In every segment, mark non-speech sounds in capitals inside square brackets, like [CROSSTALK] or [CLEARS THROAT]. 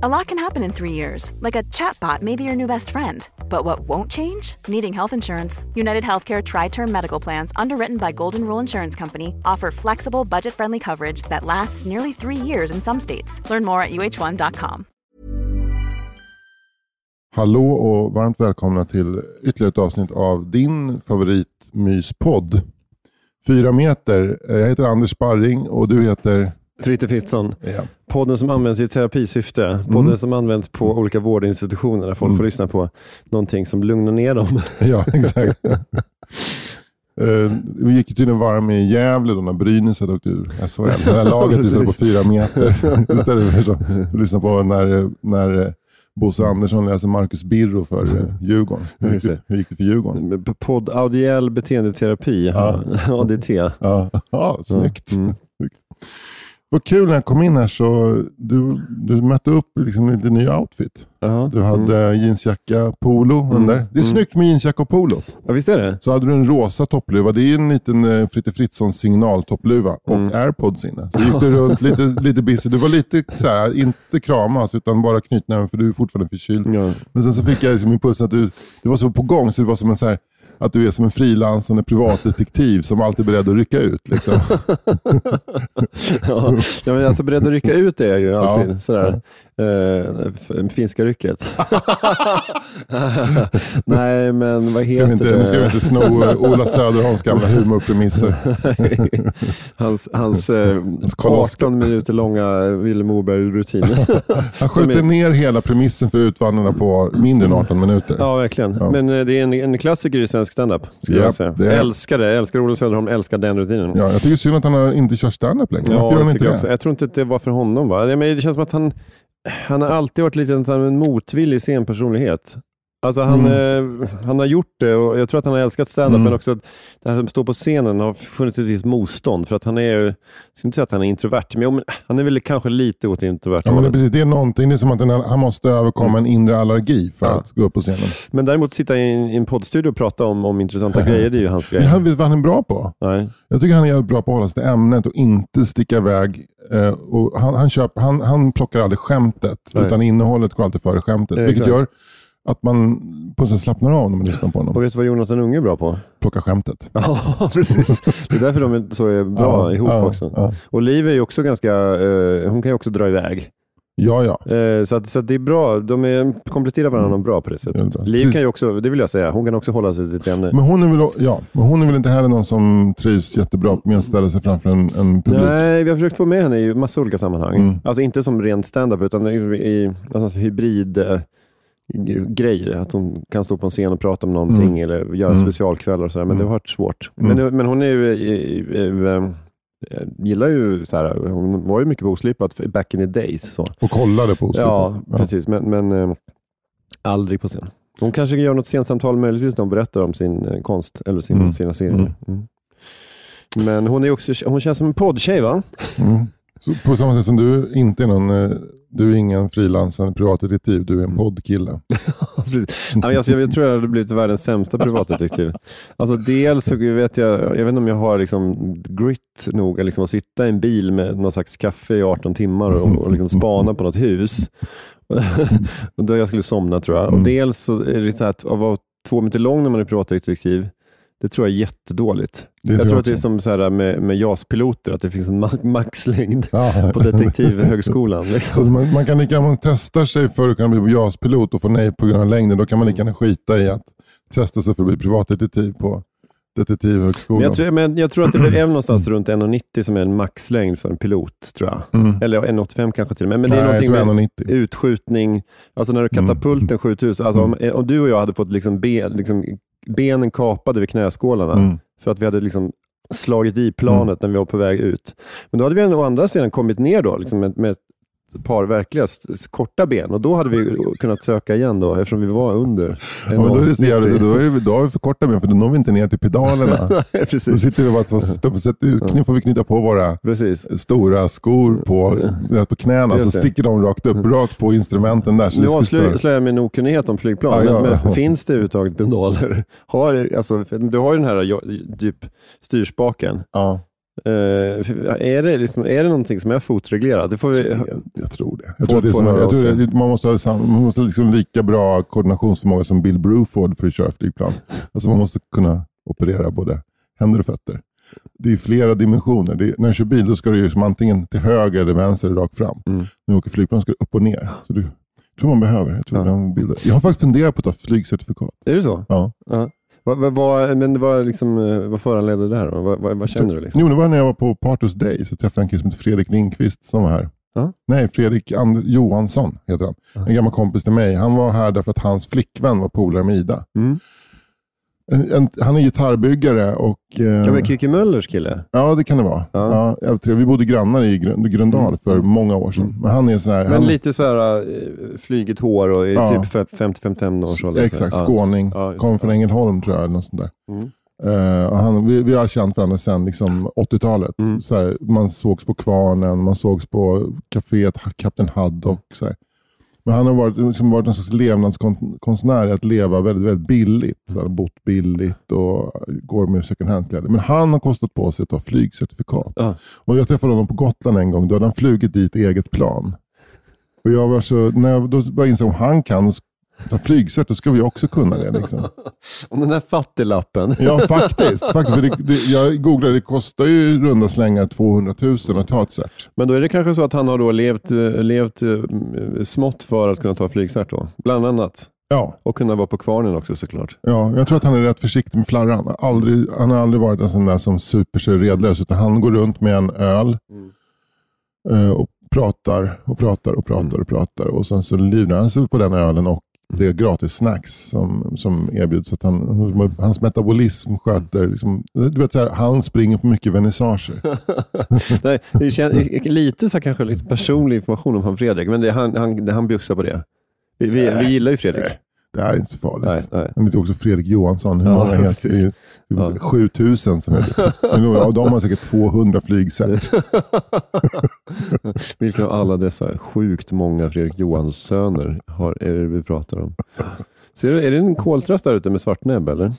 A lot can happen in three years, like a chatbot may be your new best friend. But what won't change? Needing health insurance. United Healthcare Tri Term Medical Plans, underwritten by Golden Rule Insurance Company, offer flexible, budget friendly coverage that lasts nearly three years in some states. Learn more at uh1.com. Hallå och varmt välkomna till ytterligare ett avsnitt av din favoritmyspodd. Fyra meter. Eh, Jag heter Anders Sparring och du heter? Fritte Fritzson. Ja. Podden som används i terapisyfte. Podden mm. som används på olika vårdinstitutioner där folk mm. får lyssna på någonting som lugnar ner dem. [LAUGHS] Ja, exakt. Uh, [LAUGHS] vi gick tydligen varm i Gävle då när Brynäs hade åkt ur SHL. Det här laget istället på fyra meter. [LAUGHS] Istället för att lyssna på när, när Bosse Andersson läser Marcus Birro för eh, Djurgården. Hur gick, det, hur gick det för Djurgården? Podd Audiell beteendeterapi, ja. ADT. Ja, ja snyggt. Mm. Vad kul när jag kom in här så du, du mötte upp liksom lite ny outfit. Uh-huh. Du hade mm. jeansjacka, polo mm. under. Det är mm. snyggt med jeansjacka och polo. Ja, visst är det. Så hade du en rosa toppluva. Det är en liten uh, Fritte Fritzson signaltoppluva och mm. airpods inne. Så gick du [LAUGHS] runt lite, lite busy. Du var lite så här, inte kramas utan bara knytnäven för du är fortfarande förkyld. Ja. Men sen så fick jag liksom impulsen att du, du var så på gång så det var som en så här, att du är som en frilansande privatdetektiv som alltid är beredd att rycka ut. Liksom. [LAUGHS] ja, men alltså beredd att rycka ut är jag ju alltid. Ja. Sådär. Uh, finska rycket. [LAUGHS] Nej, men vad heter inte, det? Nu ska vi inte sno eh, Ola Söderholms gamla humorpremisser. [LAUGHS] hans hans uh, 18 minuter långa Ville Moberg-rutin. Han skjuter är... ner hela premissen för Utvandrarna på mindre än 18 minuter. Ja, verkligen. Ja. Men det är en, en klassiker i svensk standup. Yep, jag säga. Det är... Älskar det. Älskar Ola Söderholm. Älskar den rutinen. Ja, jag tycker synd att han inte kör standup längre. Ja, han inte? Också. Jag tror inte att det var för honom. Va? Det känns som att han han har alltid varit lite en motvillig scenpersonlighet. Alltså han, mm. eh, han har gjort det och jag tror att han har älskat standup, mm. men också att det här att stå på scenen har funnits ett visst motstånd. För att han är, jag ska inte säga att han är introvert, men, han är väl kanske lite åt introvert ja, men det, är precis, det är någonting, det är som att han måste överkomma mm. en inre allergi för ja. att gå upp på scenen. Men däremot sitta i en, i en poddstudio och prata om, om intressanta [LAUGHS] grejer, det är ju hans grej. Men vet vad han är bra på? Nej. Jag tycker han är bra på att hålla sig till ämnet och inte sticka iväg. Eh, och han, han, köp, han, han plockar aldrig skämtet, Nej. utan innehållet går alltid före skämtet. Vilket gör att man på sig slappnar av när man lyssnar på honom. Och vet du vad Jonathan Unge är bra på? Plocka skämtet. [LAUGHS] Ja, precis. Det är därför de är så är bra ja, ihop ja, också. Ja. Och Liv är ju också ganska, eh, hon kan ju också dra iväg. Ja, ja. Eh, så, att, så att det är bra. De är, kompletterar varandra mm. bra på det sättet. Ja, Liv kan ju också, det vill jag säga, hon kan också hålla sig till sitt ämne. Men hon är väl, ja, men hon är väl inte heller någon som trivs jättebra med att ställa sig framför en, en publik? Nej, vi har försökt få med henne i massa olika sammanhang. Mm. Alltså inte som ren standup utan i, i alltså, hybrid eh, grejer. Att hon kan stå på en scen och prata om någonting mm. eller göra mm. specialkvällar och sådär. Men mm. det har varit svårt. Mm. Men, men hon är ju, äh, gillar ju så här, hon var ju mycket på oslipat back in the days. Så. Och kollade på oslipat? Ja, ja, precis. Men, men äh, aldrig på scen. Hon kanske gör något scensamtal möjligtvis när hon berättar om sin äh, konst eller sin, mm. sina serier. Mm. Men hon, är också, hon känns som en poddtjej va? Så på samma sätt som du inte är någon du är ingen frilansande privatdetektiv, du är en mm. poddkille. [LAUGHS] alltså, jag tror jag hade blivit världens sämsta privatdetektiv. Alltså, dels så vet jag, jag vet inte om jag har liksom grit nog liksom, att sitta i en bil med någon slags kaffe i 18 timmar och, och liksom spana på något hus. [LAUGHS] då jag skulle somna tror jag. Och mm. dels så är det så här att, att vara två meter lång när man är privatdetektiv, det tror jag är jättedåligt. Det jag tror jag att det är som så här med, med JAS-piloter, att det finns en [LAUGHS] maxlängd ja. på detektivhögskolan. [LAUGHS] Liksom. man, man, kan lika gärna testa sig för att kunna bli JAS-pilot och få nej på grund av längden. Då kan man lika gärna skita i att testa sig för att bli privatdetektiv på detektivhögskolan. Men jag, tror, men jag tror att det är någonstans runt 1,90 som är en maxlängd för en pilot. tror jag. Mm. Eller 1,85 kanske till och med. Men det är Nej, någonting med 1,90. utskjutning. Alltså när du katapulten mm. 7000. Alltså om, om, du och jag hade fått liksom, be, liksom benen kapade vid knäskålarna mm. för att vi hade liksom slagit i planet mm. när vi var på väg ut. Men då hade vi å andra sidan kommit ner då, liksom med, med par verkliga korta ben och då hade vi kunnat söka igen då eftersom vi var under. Ja, då, är det så jävligt, då, är vi, då har vi för korta ben för då når vi inte ner till pedalerna. [LAUGHS] Precis. Då sitter vi bara två, nu får vi knyta på våra Precis. stora skor på, på knäna så sticker de rakt upp, rakt på instrumenten där. Så nu avslöjar jag min okunnighet om flygplan. Ja, ja. Men, finns det överhuvudtaget pedaler? Har, alltså, du har ju den här typ, styrspaken. Ja. Eh, är, det liksom, är det någonting som är fotreglerat? Det får vi... jag, jag tror det. Jag tror det som, jag tror det, man måste ha, man måste liksom lika bra koordinationsförmåga som Bill Bruford för att köra flygplan. Alltså man måste kunna operera både händer och fötter. Det är flera dimensioner. Är, när du kör bil ska du liksom antingen till höger eller vänster eller rakt fram. Mm. När du åker flygplan ska du upp och ner. Så du, jag tror man behöver. Jag, tror Ja. bilden. jag har faktiskt funderat på att ta flygcertifikat. Är det så? Ja. Ja. Vad, vad, vad, men var liksom, eh, vad föranledde det här då? Vad, vad, vad känner du? Liksom? Jo, det var när jag var på Partus Day så träffade jag en kille som heter Fredrik Lindqvist som var här. Ja. Nej, Fredrik And- Johansson heter han. Ja. En gammal kompis till mig. Han var här därför att hans flickvän var polare med Ida. Mm. En, en, han är gitarrbyggare och... eh, Kan vi Kikki Möllers kille? Ja, det kan det vara. Ja. Ja. vi bodde grannar i Grön- Gröndal Mm. för många år sedan. Men han är så här... Men han, lite så här eh, flygigt hår och Ja. typ fe- 50-55 års ålder. Exakt, skåning. Ja, Kom från Ängelholm tror jag. Eller något sånt där. Mm. Och han, vi, vi har känt varandra sedan liksom, 80-talet. Mm. Så här, man sågs på Kvarnen, man sågs på kaféet Kapten Haddock. Så här. Men han har varit, liksom, varit en slags levnadskonstnär i att leva väldigt, väldigt billigt. Så här, bott billigt och går med second hand-kläder. Men han har kostat på sig att ta flygcertifikat. Ja. Och jag träffade honom på Gotland en gång. Då hade han flugit dit eget plan. Och jag var så, när jag då bara insåg om han kan ta flygcert, då ska vi också kunna det. Liksom. [LAUGHS] Om den där fattiglappen. Ja, [LAUGHS] faktiskt. faktiskt det, det, jag googlade, det kostar ju runda slängar 200 000 att ta ett cert. Men då är det kanske så att han har då levt, levt eh, smått för att kunna ta flygcert då, bland annat. Ja, Och kunna vara på kvarnen också såklart. ja, jag tror att han är rätt försiktig med flarran. Aldrig, han har aldrig varit en sån där som super sig redlös, utan han går runt med en öl eh, och pratar och pratar och pratar och pratar. Och sen så livnär han sig på den ölen och det är gratis snacks som, som erbjuds. Att han, hans metabolism sköter, liksom, du vet, så här, han springer på mycket vernissager. [LAUGHS] Nej, det känns, lite så kanske liksom personlig information om han Fredrik, men det, han, han, han bjussar på det. Vi, vi, vi gillar ju Fredrik. Nej, det är inte så farligt. Nej, nej. Han heter också Fredrik Johansson. Hur Ja, många heter det? Det är Ja. 7000 som heter Men ja, De har säkert 200 flygset. [LAUGHS] Vilka av alla dessa sjukt många Fredrik Johanssöner har, är det vi pratar om? Ser du, är det en koltrast där ute med svart näbb eller?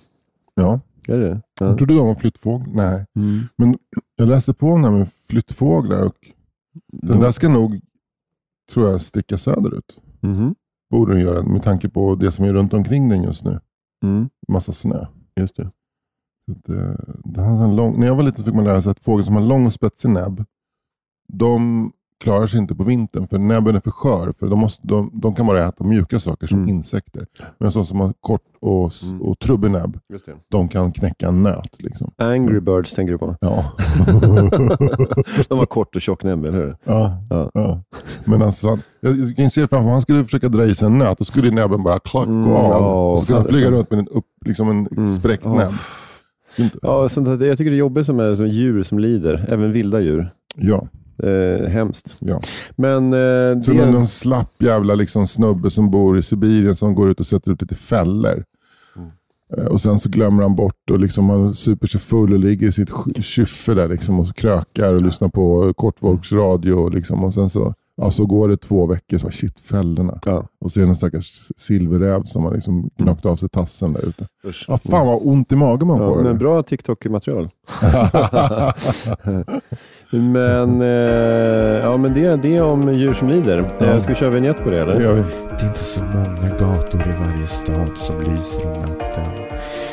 Ja. Är det det? Ja. Jag trodde de var flyttfåglar. Nej. Mm. Men jag läste på om det här med flyttfåglar och den där ska nog, tror jag, sticka söderut. Mhm. Borde den göra med tanke på det som är runt omkring den just nu. Mm. Massa snö. Just det. Eh, den har en lång, när jag var liten så fick man lära sig att fåglar som har lång och spetsig näbb, de klarar sig inte på vintern för näbben är för skör. För de, måste, de, de kan bara äta mjuka saker som Mm. insekter. Men sådana som har kort och, Mm. och trubbig näbb, de kan knäcka en nöt. Liksom. Angry Birds tänker du på? Ja. [LAUGHS] De har [LAUGHS] kort och tjock näbb, eller hur? ja. Ja. Ja. Men alltså, jag, jag kan se framför mig, han skulle försöka dra i sig en nöt, då skulle näbben bara klack gå Mm, av. ja, och så skulle han flyga runt med en, upp, liksom en Mm, spräckt ja. näbb. Inte. Ja, sånt här, jag tycker det är jobbigt som är som djur som lider, även vilda djur. Ja. Eh, hemskt. Ja. Men eh, Så det... någon, slapp jävla liksom snubbe som bor i Sibirien som går ut och sätter upp lite fällor. Mm. Eh, Och sen så glömmer han bort och liksom han super sig full och ligger i sitt kyffe där liksom och krökar och lyssnar på kortvågsradio. Liksom. Och sen så, ja, så går det två veckor så bara, shit fällorna. Ja. Och så är det en stackars silverräv som har liksom knockat av sig tassen där ute. Usch. Ja, fan vad ont i magen man Ja, får. men bra TikTok-material. [LAUGHS] men eh, ja, men det, det är om djur som lider. Ja. Eh, ska vi köra vignett på det eller? Det gör vi. Det är inte så många gator i varje stad som lyser om natten.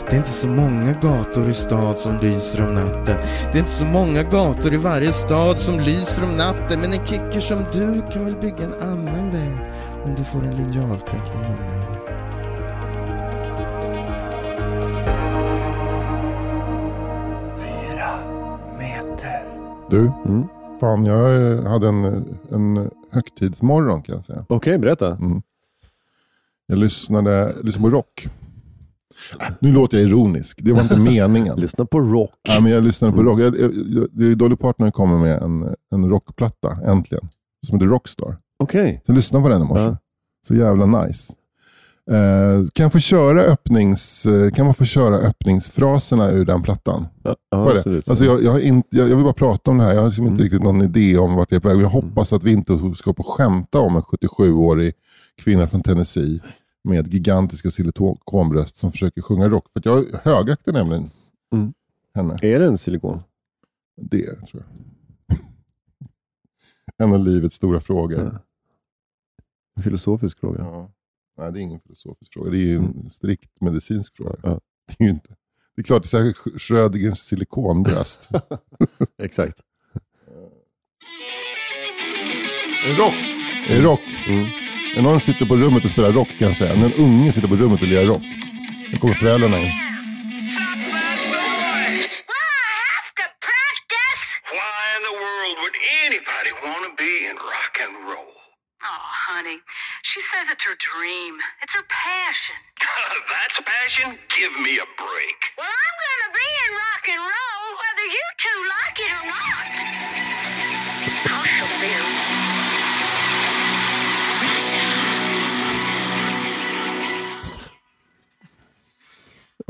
Det är inte så många gator i stad som lyser om natten. Det är inte så många gator i varje stad som lyser om natten. Men en kicker som du kan väl bygga en annan väg om du får en linjalteckning av mig. Du, Mm. fan jag hade en, en högtidsmorgon kan jag säga. Okej, berätta. Mm. Jag lyssnade, lyssnade på rock. Äh, nu låter jag ironisk, det var inte [LAUGHS] meningen. Lyssna på rock. Ja, men jag lyssnade på rock. Jag, jag, jag, det är Dolly Parton kommer med en, en rockplatta, äntligen. Som heter Rockstar. Okej. Så jag lyssnade på den i morse. Ja. Så jävla nice. Eh, kan, jag få köra öppnings, eh, kan man få köra öppningsfraserna ur den plattan? Ja, ja, absolut. alltså jag, jag, har inte, jag, jag vill bara prata om det här. Jag har liksom inte Mm. riktigt någon idé om vart jag är på väg. Jag hoppas att vi inte ska på skämta om en 77-årig kvinna från Tennessee med gigantiska silikonbröst som försöker sjunga rock. För jag högaktar nämligen Mm. henne. Är det en silikon? Det tror jag. [LAUGHS] En av livets stora frågor. Ja. En filosofisk fråga. Ja. Nej, det är ingen filosofisk fråga. Det är ju en strikt medicinsk fråga. Ja. [LAUGHS] Det är ju inte. Det är klart, det är säkert Schrödingers silikonbröst. [LAUGHS] Exakt. Är det rock? Är rock? Mm. Är någon sitter på rummet och spelar rock kan jag säga. När en unge sitter på rummet och lirar rock. Då kommer föräldrarna in. Oh, honey, she says it's her dream. It's her passion. [LAUGHS] That's passion? Give me a break. Well, I'm gonna be in rock and roll, whether you two like it or not.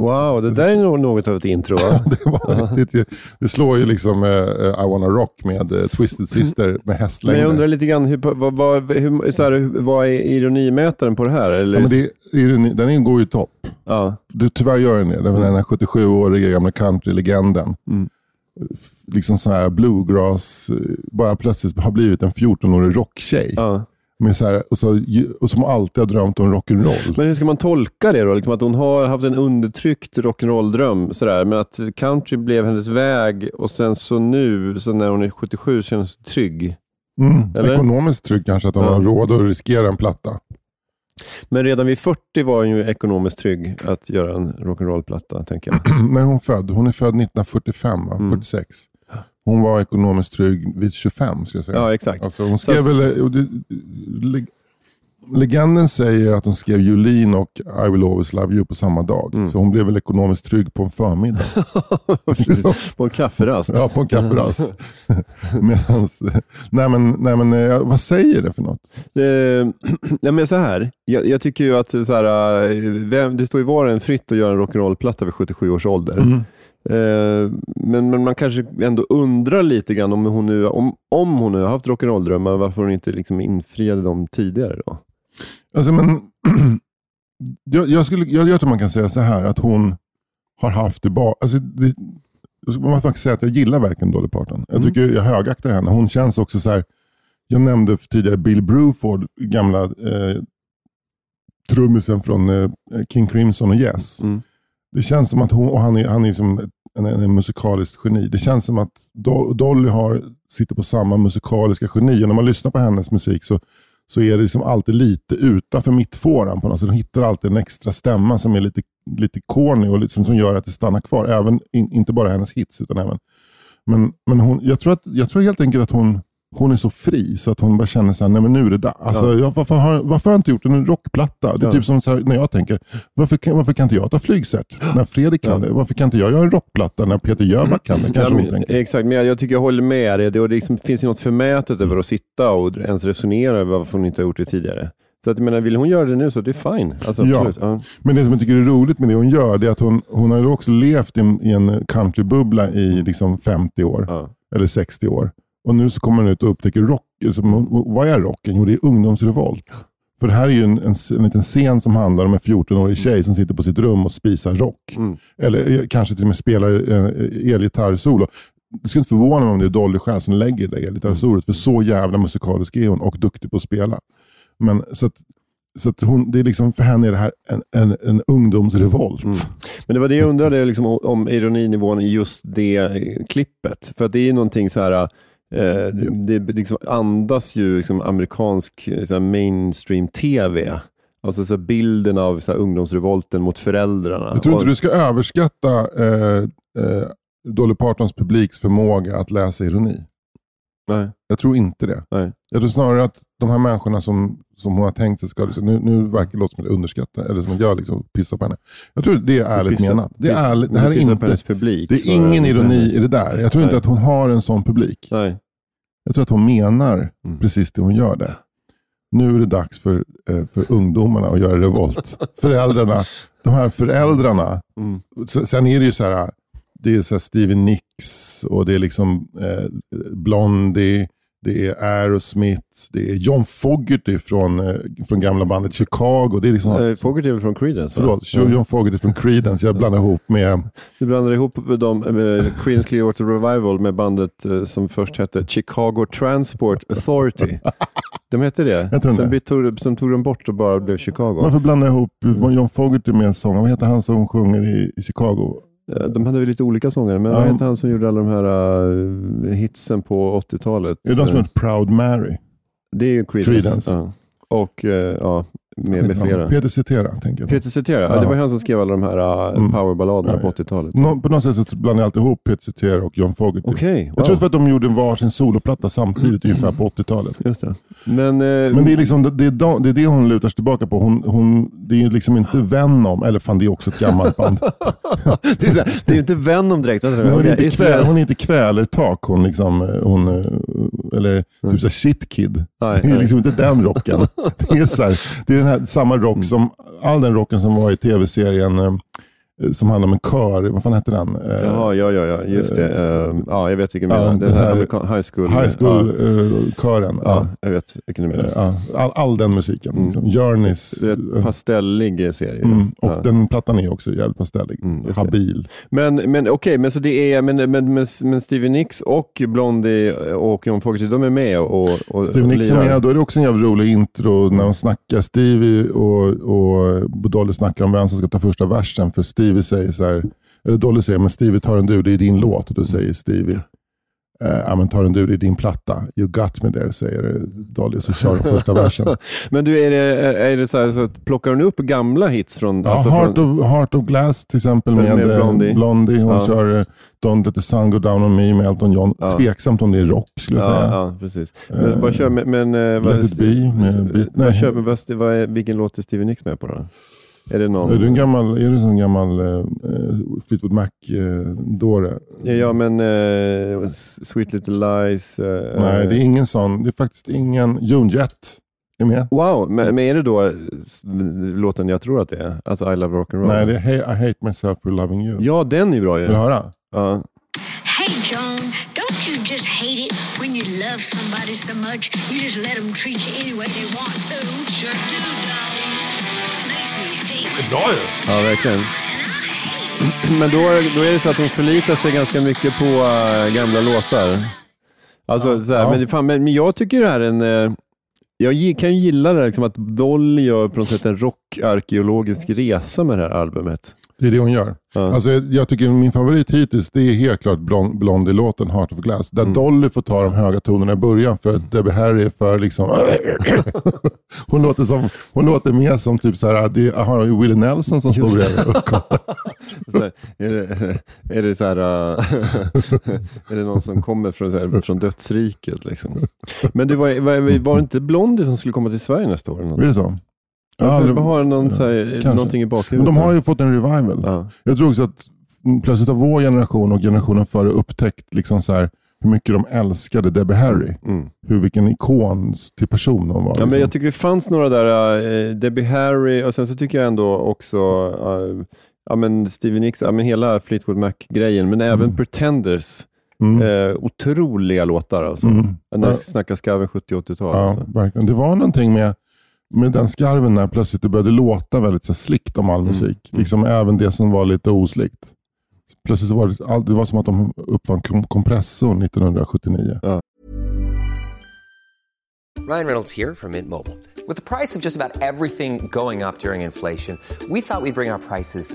Wow, det där är nog något av ett intro? [LAUGHS] Det, var riktigt, det slår ju liksom eh, I wanna rock med eh, Twisted Sister med Men hästlängder. jag undrar lite grann, hur, vad, vad, hur, så här, vad är ironmätaren på det här? Eller? ja, men det, ironi- den går ju topp. ja. Det, tyvärr gör den det. Var den här 77-åriga gamla countrylegenden. Mm. Liksom sån här bluegrass, bara plötsligt har blivit en 14-årig rocktjej. Ja. Med så här, och, så, och som alltid har drömt om rock'n'roll. Men hur ska man tolka det då? Liksom att hon har haft en undertryckt rock'n'roll-dröm, sådär, men att country blev hennes väg och sen så nu, så när hon är 77, känns hon trygg. Mm. Eller? Ekonomiskt trygg kanske, att hon Ja. har råd att riskera en platta. Men redan vid 40 var hon ju ekonomiskt trygg att göra en rock'n'roll-platta, tänker jag. [CLEARS THROAT] När är hon född? Hon är född 1945, va? Mm. 46. Hon var ekonomiskt trygg vid 25, ska jag säga. Ja, exakt. Alltså, hon skrev Så- väl, det, leg, legenden säger att hon skrev Jolene och I will always love you på samma dag. Mm. Så hon blev väl ekonomiskt trygg på en förmiddag. [LAUGHS] På en kafferast. ja, på en kafferast. [LAUGHS] Medans, nej men, nej men eh, vad säger det för något? Eh, [CLEARS THROAT] nej, men så här, jag, jag tycker ju att så här, eh, vem, det står ju var en fritt att göra en rock'n'roll-platta vid 77 års ålder. Mm. Eh, men, men man kanske ändå undrar lite grann om hon nu, om, om hon nu har haft rock'n'roll-drömmar, varför hon inte liksom infriade dem tidigare då? Alltså, men, [CLEARS THROAT] jag, jag, skulle, jag, jag tror man kan säga så här att hon har haft det bara... Alltså, det, man faktiskt säga att jag gillar verkligen Dolly Parton. Jag Mm. tycker jag högaktar henne. Hon känns också så här... Jag nämnde tidigare Bill Bruford, gamla eh, trummisen från eh, King Crimson och Yes. Mm. Det känns som att hon, och han är, han är som en, en, en musikaliskt geni. Det känns som att Do, Dolly har, sitter på samma musikaliska geni. Och när man lyssnar på hennes musik så, så är det liksom alltid lite utanför mittfåran på något sätt. De hittar alltid en extra stämma som är lite, lite corny och liksom, som gör att det stannar kvar. Även, in, inte bara hennes hits utan även... Men, men hon, jag, tror att, jag tror helt enkelt att hon, hon är så fri så att hon bara känner så här, nej men nu är det dags. Alltså, jag, varför, har, varför har jag inte gjort en rockplatta? Det är Ja. typ som här, när jag tänker, varför kan, varför kan inte jag ta flygcert när Fredrik kan Ja. det? Varför kan inte jag göra en rockplatta när Peter Jöback kan det? Kanske Ja, men, exakt, men jag, jag tycker jag håller med dig. Det, det liksom, finns ju något förmätet över att sitta och ens resonera över varför hon inte har gjort det tidigare. Så att, jag menar, vill hon göra det nu så det är fine. Alltså, Ja. Ja. Men det som jag tycker är roligt med det hon gör, det är att hon, hon har också levt i, en- i en countrybubbla i liksom 50 år. Ja. eller 60 år. Och nu så kommer hon ut och upptäcker rock. Alltså, vad är rocken? Jo, det är ungdomsrevolt. För det här är ju en, en, en liten scen som handlar om en 14-årig tjej som sitter på sitt rum och spisar rock. Mm. Eller eh, kanske till och med spelar eh, elgitarrsolo. Det skulle inte förvåna mig om det är Dolly själv som lägger det elgitarrsolot. För så jävla musikalisk är hon och duktig på att spela. Men så att, så att hon, det är liksom, för henne är det här en, en, en ungdomsrevolt. Mm. Men det var det jag undrade liksom, om- ironinivån i just det klippet. För att det är ju någonting så här, eh, det, det liksom andas ju liksom amerikansk eh, så här mainstream-tv. Alltså så bilden av så ungdomsrevolten mot föräldrarna. Jag tror inte Och- du ska överskatta eh, eh, Dolly Partons publiks förmåga att läsa ironi. Nej, Jag tror inte det. nej. Jag tror snarare att de här människorna som, som hon har tänkt sig ska... Liksom, nu, nu verkar det låta som att jag underskattar, eller som att jag liksom pissar på henne. Jag tror det är ärligt Pissa- menat. Det, är ärligt, det här är inte... publik. Det är ingen ironi i det där. Jag tror inte Nej. att hon har en sån publik. Nej. Jag tror att hon menar Mm. precis det hon gör där. Nu är det dags för, eh, för ungdomarna att göra revolt. [LAUGHS] Föräldrarna, de här föräldrarna. Mm. Sen är det ju så här, det är så här Stevie Nicks och det är liksom eh, Blondie. Det är Aerosmith, det är John Fogerty från, eh, från gamla bandet Chicago. Det är liksom, Eh, Fogerty är väl från Creedence? förlåt, John Fogerty från Creedence. Jag blandar ihop med Du blandar ihop dem, med Creedence Clearwater Revival med bandet eh, som först hette Chicago Transport Authority. [LAUGHS] De hette det. Sen, det. tog- sen tog de bort och bara blev Chicago. Varför blandar jag ihop John Fogerty med en sång? Vad heter han som sjunger i, i Chicago? Eh, De hade väl lite olika sångare, men Ja. vad hette han som gjorde alla de här uh, hitsen på 80-talet? Är det de som Eh, heter Proud Mary? Det är ju Creedence. Creedence. Ja. Och eh, ja, med, med flera. Peter Cetera tänker jag på. Peter Cetera, ja. Ja. det var han som skrev alla de här uh, Mm. powerballaderna Ja, på ja. 80-talet. Nå, på något sätt så blandar jag alltid ihop Peter Cetera och John Fogerty. Okej, wow. Jag tror för att de gjorde varsin soloplatta samtidigt ungefär på 80-talet. Just det. Men, eh, Men det är, liksom, det, är det är det hon lutar sig tillbaka på. Hon, hon, det är ju liksom inte Venom, eller fan det är också ett gammalt band. [LAUGHS] det, är så här, det är ju inte Venom direkt. Alltså, Men hon, är inte kväl, hon är inte kvälertak, hon liksom, eh, hon, eh, eller typ såhär shit kid. Nej, Det är nej. liksom inte den rocken. Det är, så här, det är den här, samma rock som, all den rocken som var i tv-serien eh, som handlar om en kör, vad fan hette den? Eh, Jaha, ja, ja, ja, just det. Eh, ja, jag vet vilken du ja, menar. det Den här här- high school. High Ja, school-kören. ja, ja. jag vet vilken du menar. Ja, all, all den musiken. Mm. Liksom. Journeys. Det är pastellig serie. Mm, och Ja. den plattan är också jävligt pastellig. Mm. Habil. Men, men okej, men så det är, men, men, men, men Stevie Nicks och Blondie och John Fogerty, de är med och, och Steve och Nicks är med, då är det också en jävligt rolig intro när de snackar. Stevie och, och Dolly snackar om vem som ska ta första versen. För Stevie säger så här, eller Dolly säger, men Stevie tar en du, det är din låt. Och då säger Stevie, eh, ja men tar en du, det är din platta. You got me there, säger Dolly. Så kör de första versen. [LAUGHS] Men du, är det, är, det så här, så att plockar hon upp gamla hits från... Ja, alltså Heart, från of, Heart of Glass till exempel Den med, med eh, Blondie. Blondie. Hon Ja. kör eh, Don't let the sun go down on me med Elton John. Ja. Tveksamt om det är rock skulle jag ja, säga. ja, precis. Men Eh, vad kör men, men vad, Let it be med vad nej. kör, men vad, vad är, vilken låt är Stevie Nicks med på då? Är det någon? Är du en gammal, är du en gammal eh, Fleetwood Mac-dåre? Ja, ja, men eh, Sweet Little Lies. eh, Nej, det är ingen sån. Det är faktiskt ingen. Joan Jett är med. Wow, men, men är det då låten jag tror att det är? Alltså I Love Rock'n'Roll? Nej, det är hey, I hate myself for loving you. Ja, den är bra ju. Vill du höra? Ja. Hey, Joan, don't you just hate it when you love somebody so much you just let them treat you any way they want to? Sure do, me hate Bra ju. Ja, verkligen. Men då, då är det så att hon förlitar sig ganska mycket på äh, gamla låtar. Alltså, så här, Ja. men, fan, men, men jag tycker det här är en... eh, jag kan ju gilla det här, liksom, att Dolly gör på något sätt en rockarkeologisk resa med det här albumet. Det är det hon gör. Ja. Alltså, jag, tycker min favorit hittills det är helt klart Blond, Blondie-låten Heart of Glass. Mm. Där Dolly får ta de höga tonerna i början för att Debbie Harry är för liksom... [LAUGHS] hon, låter som, hon låter mer som typ så här, det har Willie Nelson som står bredvid. [LAUGHS] Är, det, är det så här, äh, [LAUGHS] är det någon som kommer från, så här, från dödsriket? Liksom? Men det var, var, var det inte Blondie som skulle komma till Sverige nästa år? Eller något? Är det så? Ja, de har någon, så här, någonting i Men bakhuvudet. de har ju fått en revival. ja. Jag tror också att mm, plötsligt har vår generation och generationen före upptäckt liksom så här, hur mycket de älskade Debbie Harry. Mm. Hur, vilken ikon till person hon var. Ja, men liksom. jag tycker det fanns några där, uh, Debbie Harry och sen så tycker jag ändå också uh, ja, men Stevie Nicks, ja, men hela Fleetwood Mac-grejen, men även Pretenders. Mm. Eh, otroliga låtar alltså. Mm. När Ja. vi snackar skarven 70-80-tal. Ja, Alltså. verkligen. Det var någonting med, med den skarven när plötsligt det började låta väldigt så här, slickt om all Mm. musik. Liksom även det som var lite oslickt. Plötsligt var det, all- det var som att de uppfann kom- kompressorn 1979. Ryan Reynolds here from Mint Mobile. With the price of just about everything going up during inflation, we thought we'd bring our prices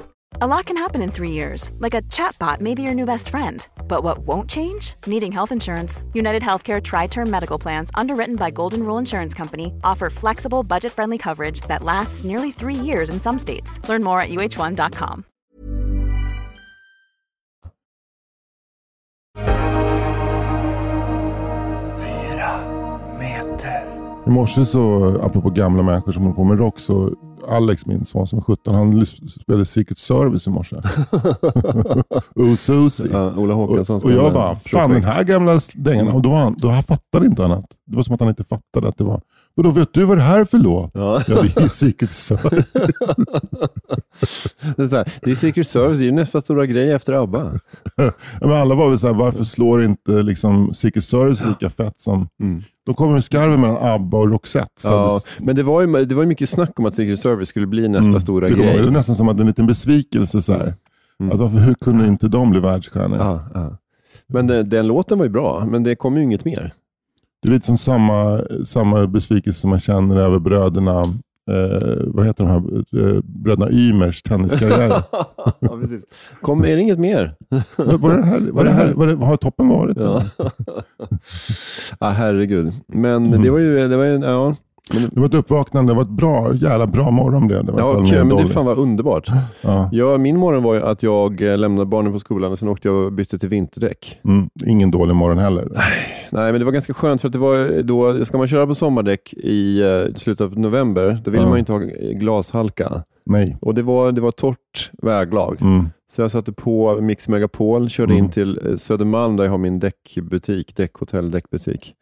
A lot can happen in three years, like a chatbot may be your new best friend. But what won't change? Needing health insurance. United Healthcare Tri Term Medical Plans, underwritten by Golden Rule Insurance Company, offer flexible, budget friendly coverage that lasts nearly three years in some states. Learn more at uh1.com. I morse så, apropå gamla människor som håller på med rock, så Alex, min son som är 17, han spelade Secret Service i morse. [LAUGHS] Ususi. Ja, Ola Håkanssons och, och jag bara, fan den här gamla dängan. Och då, han, då han fattade inte annat. Det var som att han inte fattade att det var, och då vet du vad det här är för låt? Ja. Ja, det är ju Secret Service. [LAUGHS] Det är, så här, det är Secret Service, det är ju nästa stora grej efter ABBA. Ja, [LAUGHS] Men alla var väl såhär, varför slår inte liksom Secret Service lika fett som... De kommer med skarven mellan ABBA och Roxette. Så Mm. Ja, det, men det var, ju, det var ju mycket snack om att Secret Service skulle bli nästa Mm, stora det, kommer- grej. det är nästan som att en liten besvikelse. Så här. Mm. Att varför, hur kunde inte de bli världsstjärnor? Ja, ja. Men den, den låten var ju bra, men det kom ju inget mer. Det är lite som samma, samma besvikelse som man känner över bröderna, eh, vad heter de här, eh, bröderna Ymers tenniskarriär. [LAUGHS] ja, precis. Kom, är det inget mer? Var- var det här, var det här, var det, vad har toppen varit? Ja. [LAUGHS] ja, herregud. Men Mm. det var ju, det var ju ja. Men, Det var ett uppvaknande, det var ett bra, jävla bra morgon det. Det var ja, mer men det fan var underbart. ja. Ja, min morgon var att jag eh, lämnade barnen på skolan och sen åkte jag och bytte till vinterdäck. mm, ingen dålig morgon heller. Nej, men det var ganska skönt för att det var då, ska man köra på sommardäck i eh, slutet av november, då vill Ja. man ju inte ha glashalka. Nej. Och det var, det var torrt väglag. Mm. Så jag satte på Mix Megapol, körde Mm. in till eh, Södermalm där jag har min däckbutik, däckhotell, däckbutik.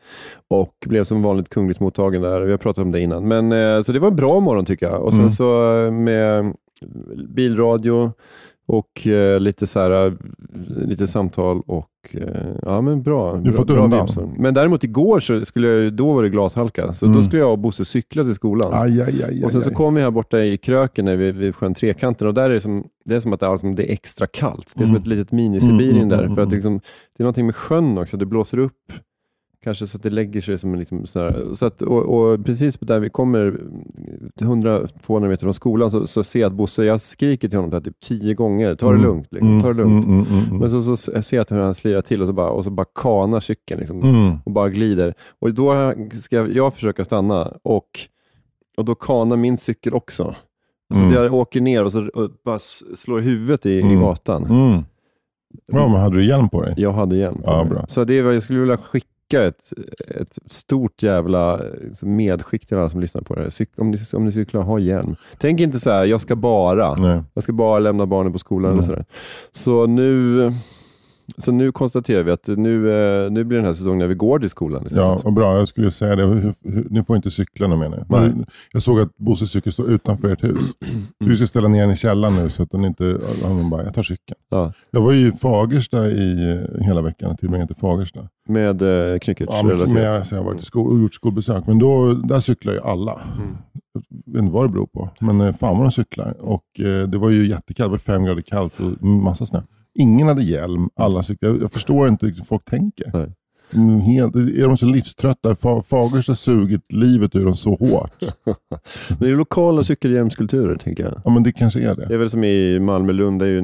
Och blev som vanligt kungligt mottagen där. Vi har pratat om det innan. Men, eh, så det var en bra morgon tycker jag. Och sen Mm. så eh, med bilradio och lite, så här, lite samtal och eh, ja men bra. Du bra, fått bra undan. vibes. Men däremot igår så skulle jag, då var det glashalka. Så då Mm. skulle jag och Bosse cykla till skolan. Aj, aj, aj, Och sen så kom vi här borta i kröken när vi, vid sjön Trekanten och där är det som, det är som att det är, liksom, det är extra kallt. Det är som Mm. ett litet mini-Sibirien Mm, mm, där. mm, För att mm. det, liksom, det är någonting med sjön också, det blåser upp. Kanske så att det lägger sig som en liksom. Så att, och, och precis där vi kommer, 100-200 meter från skolan, så, så ser jag att Bosse, jag skriker till honom typ tio gånger, ta det Mm. lugnt. Liksom, ta det lugnt. Mm, mm, mm, Men så, så ser jag att han slirar till och så bara, och så bara kanar cykeln. Liksom mm. och bara glider. Och då ska jag försöka stanna och, och då kanar min cykel också. Så att Mm. jag åker ner och så och bara slår huvudet i, i Mm. gatan. Mm. Ja, men hade du hjälm på dig? Jag hade hjälm Ja, bra. Så det är vad jag skulle vilja skicka ett, ett stort jävla eh, medskick till alla som lyssnar på det här. Cyk, om, ni, om ni cyklar, ha hjälm. Tänk inte så här, jag ska bara. Nej. Jag ska bara lämna barnen på skolan. Mm. Eller sådär. Så, nu, så nu konstaterar vi att nu, eh, nu blir den här säsongen när vi går till skolan Ja, vad bra. Jag skulle säga det. Hur, hur, ni får inte cykla nu menar jag. Nej. Jag såg att Bosses cykel står utanför ert hus. [CLEARS THROAT] Du ska ställa ner den i källaren nu så att den inte... Han bara, jag tar cykeln. Ja. Jag var ju i Fagersta i eh, hela veckan. Tillbringat i Fagersta. Med eh, Knyckertz Ja, men, relaterat. men jag, har varit i sko- och gjort skolbesök. Men då, där cyklar ju alla. Mm. Jag vet inte vad det beror på. Men eh, fan vad de cyklar. Och eh, det var ju jättekallt. Det var fem grader kallt och massa snö. Ingen hade hjälm. Alla cyklar. Jag, jag förstår inte hur folk tänker. Nej. Mm, Helt, är de så livströtta? Fa- Fagersta har sugit livet ur dem så hårt. [LAUGHS] Det är lokala cykelhjälmskulturer, tänker jag. Ja, men det kanske är Det det. är väl som i Malmö-Lund, det är ju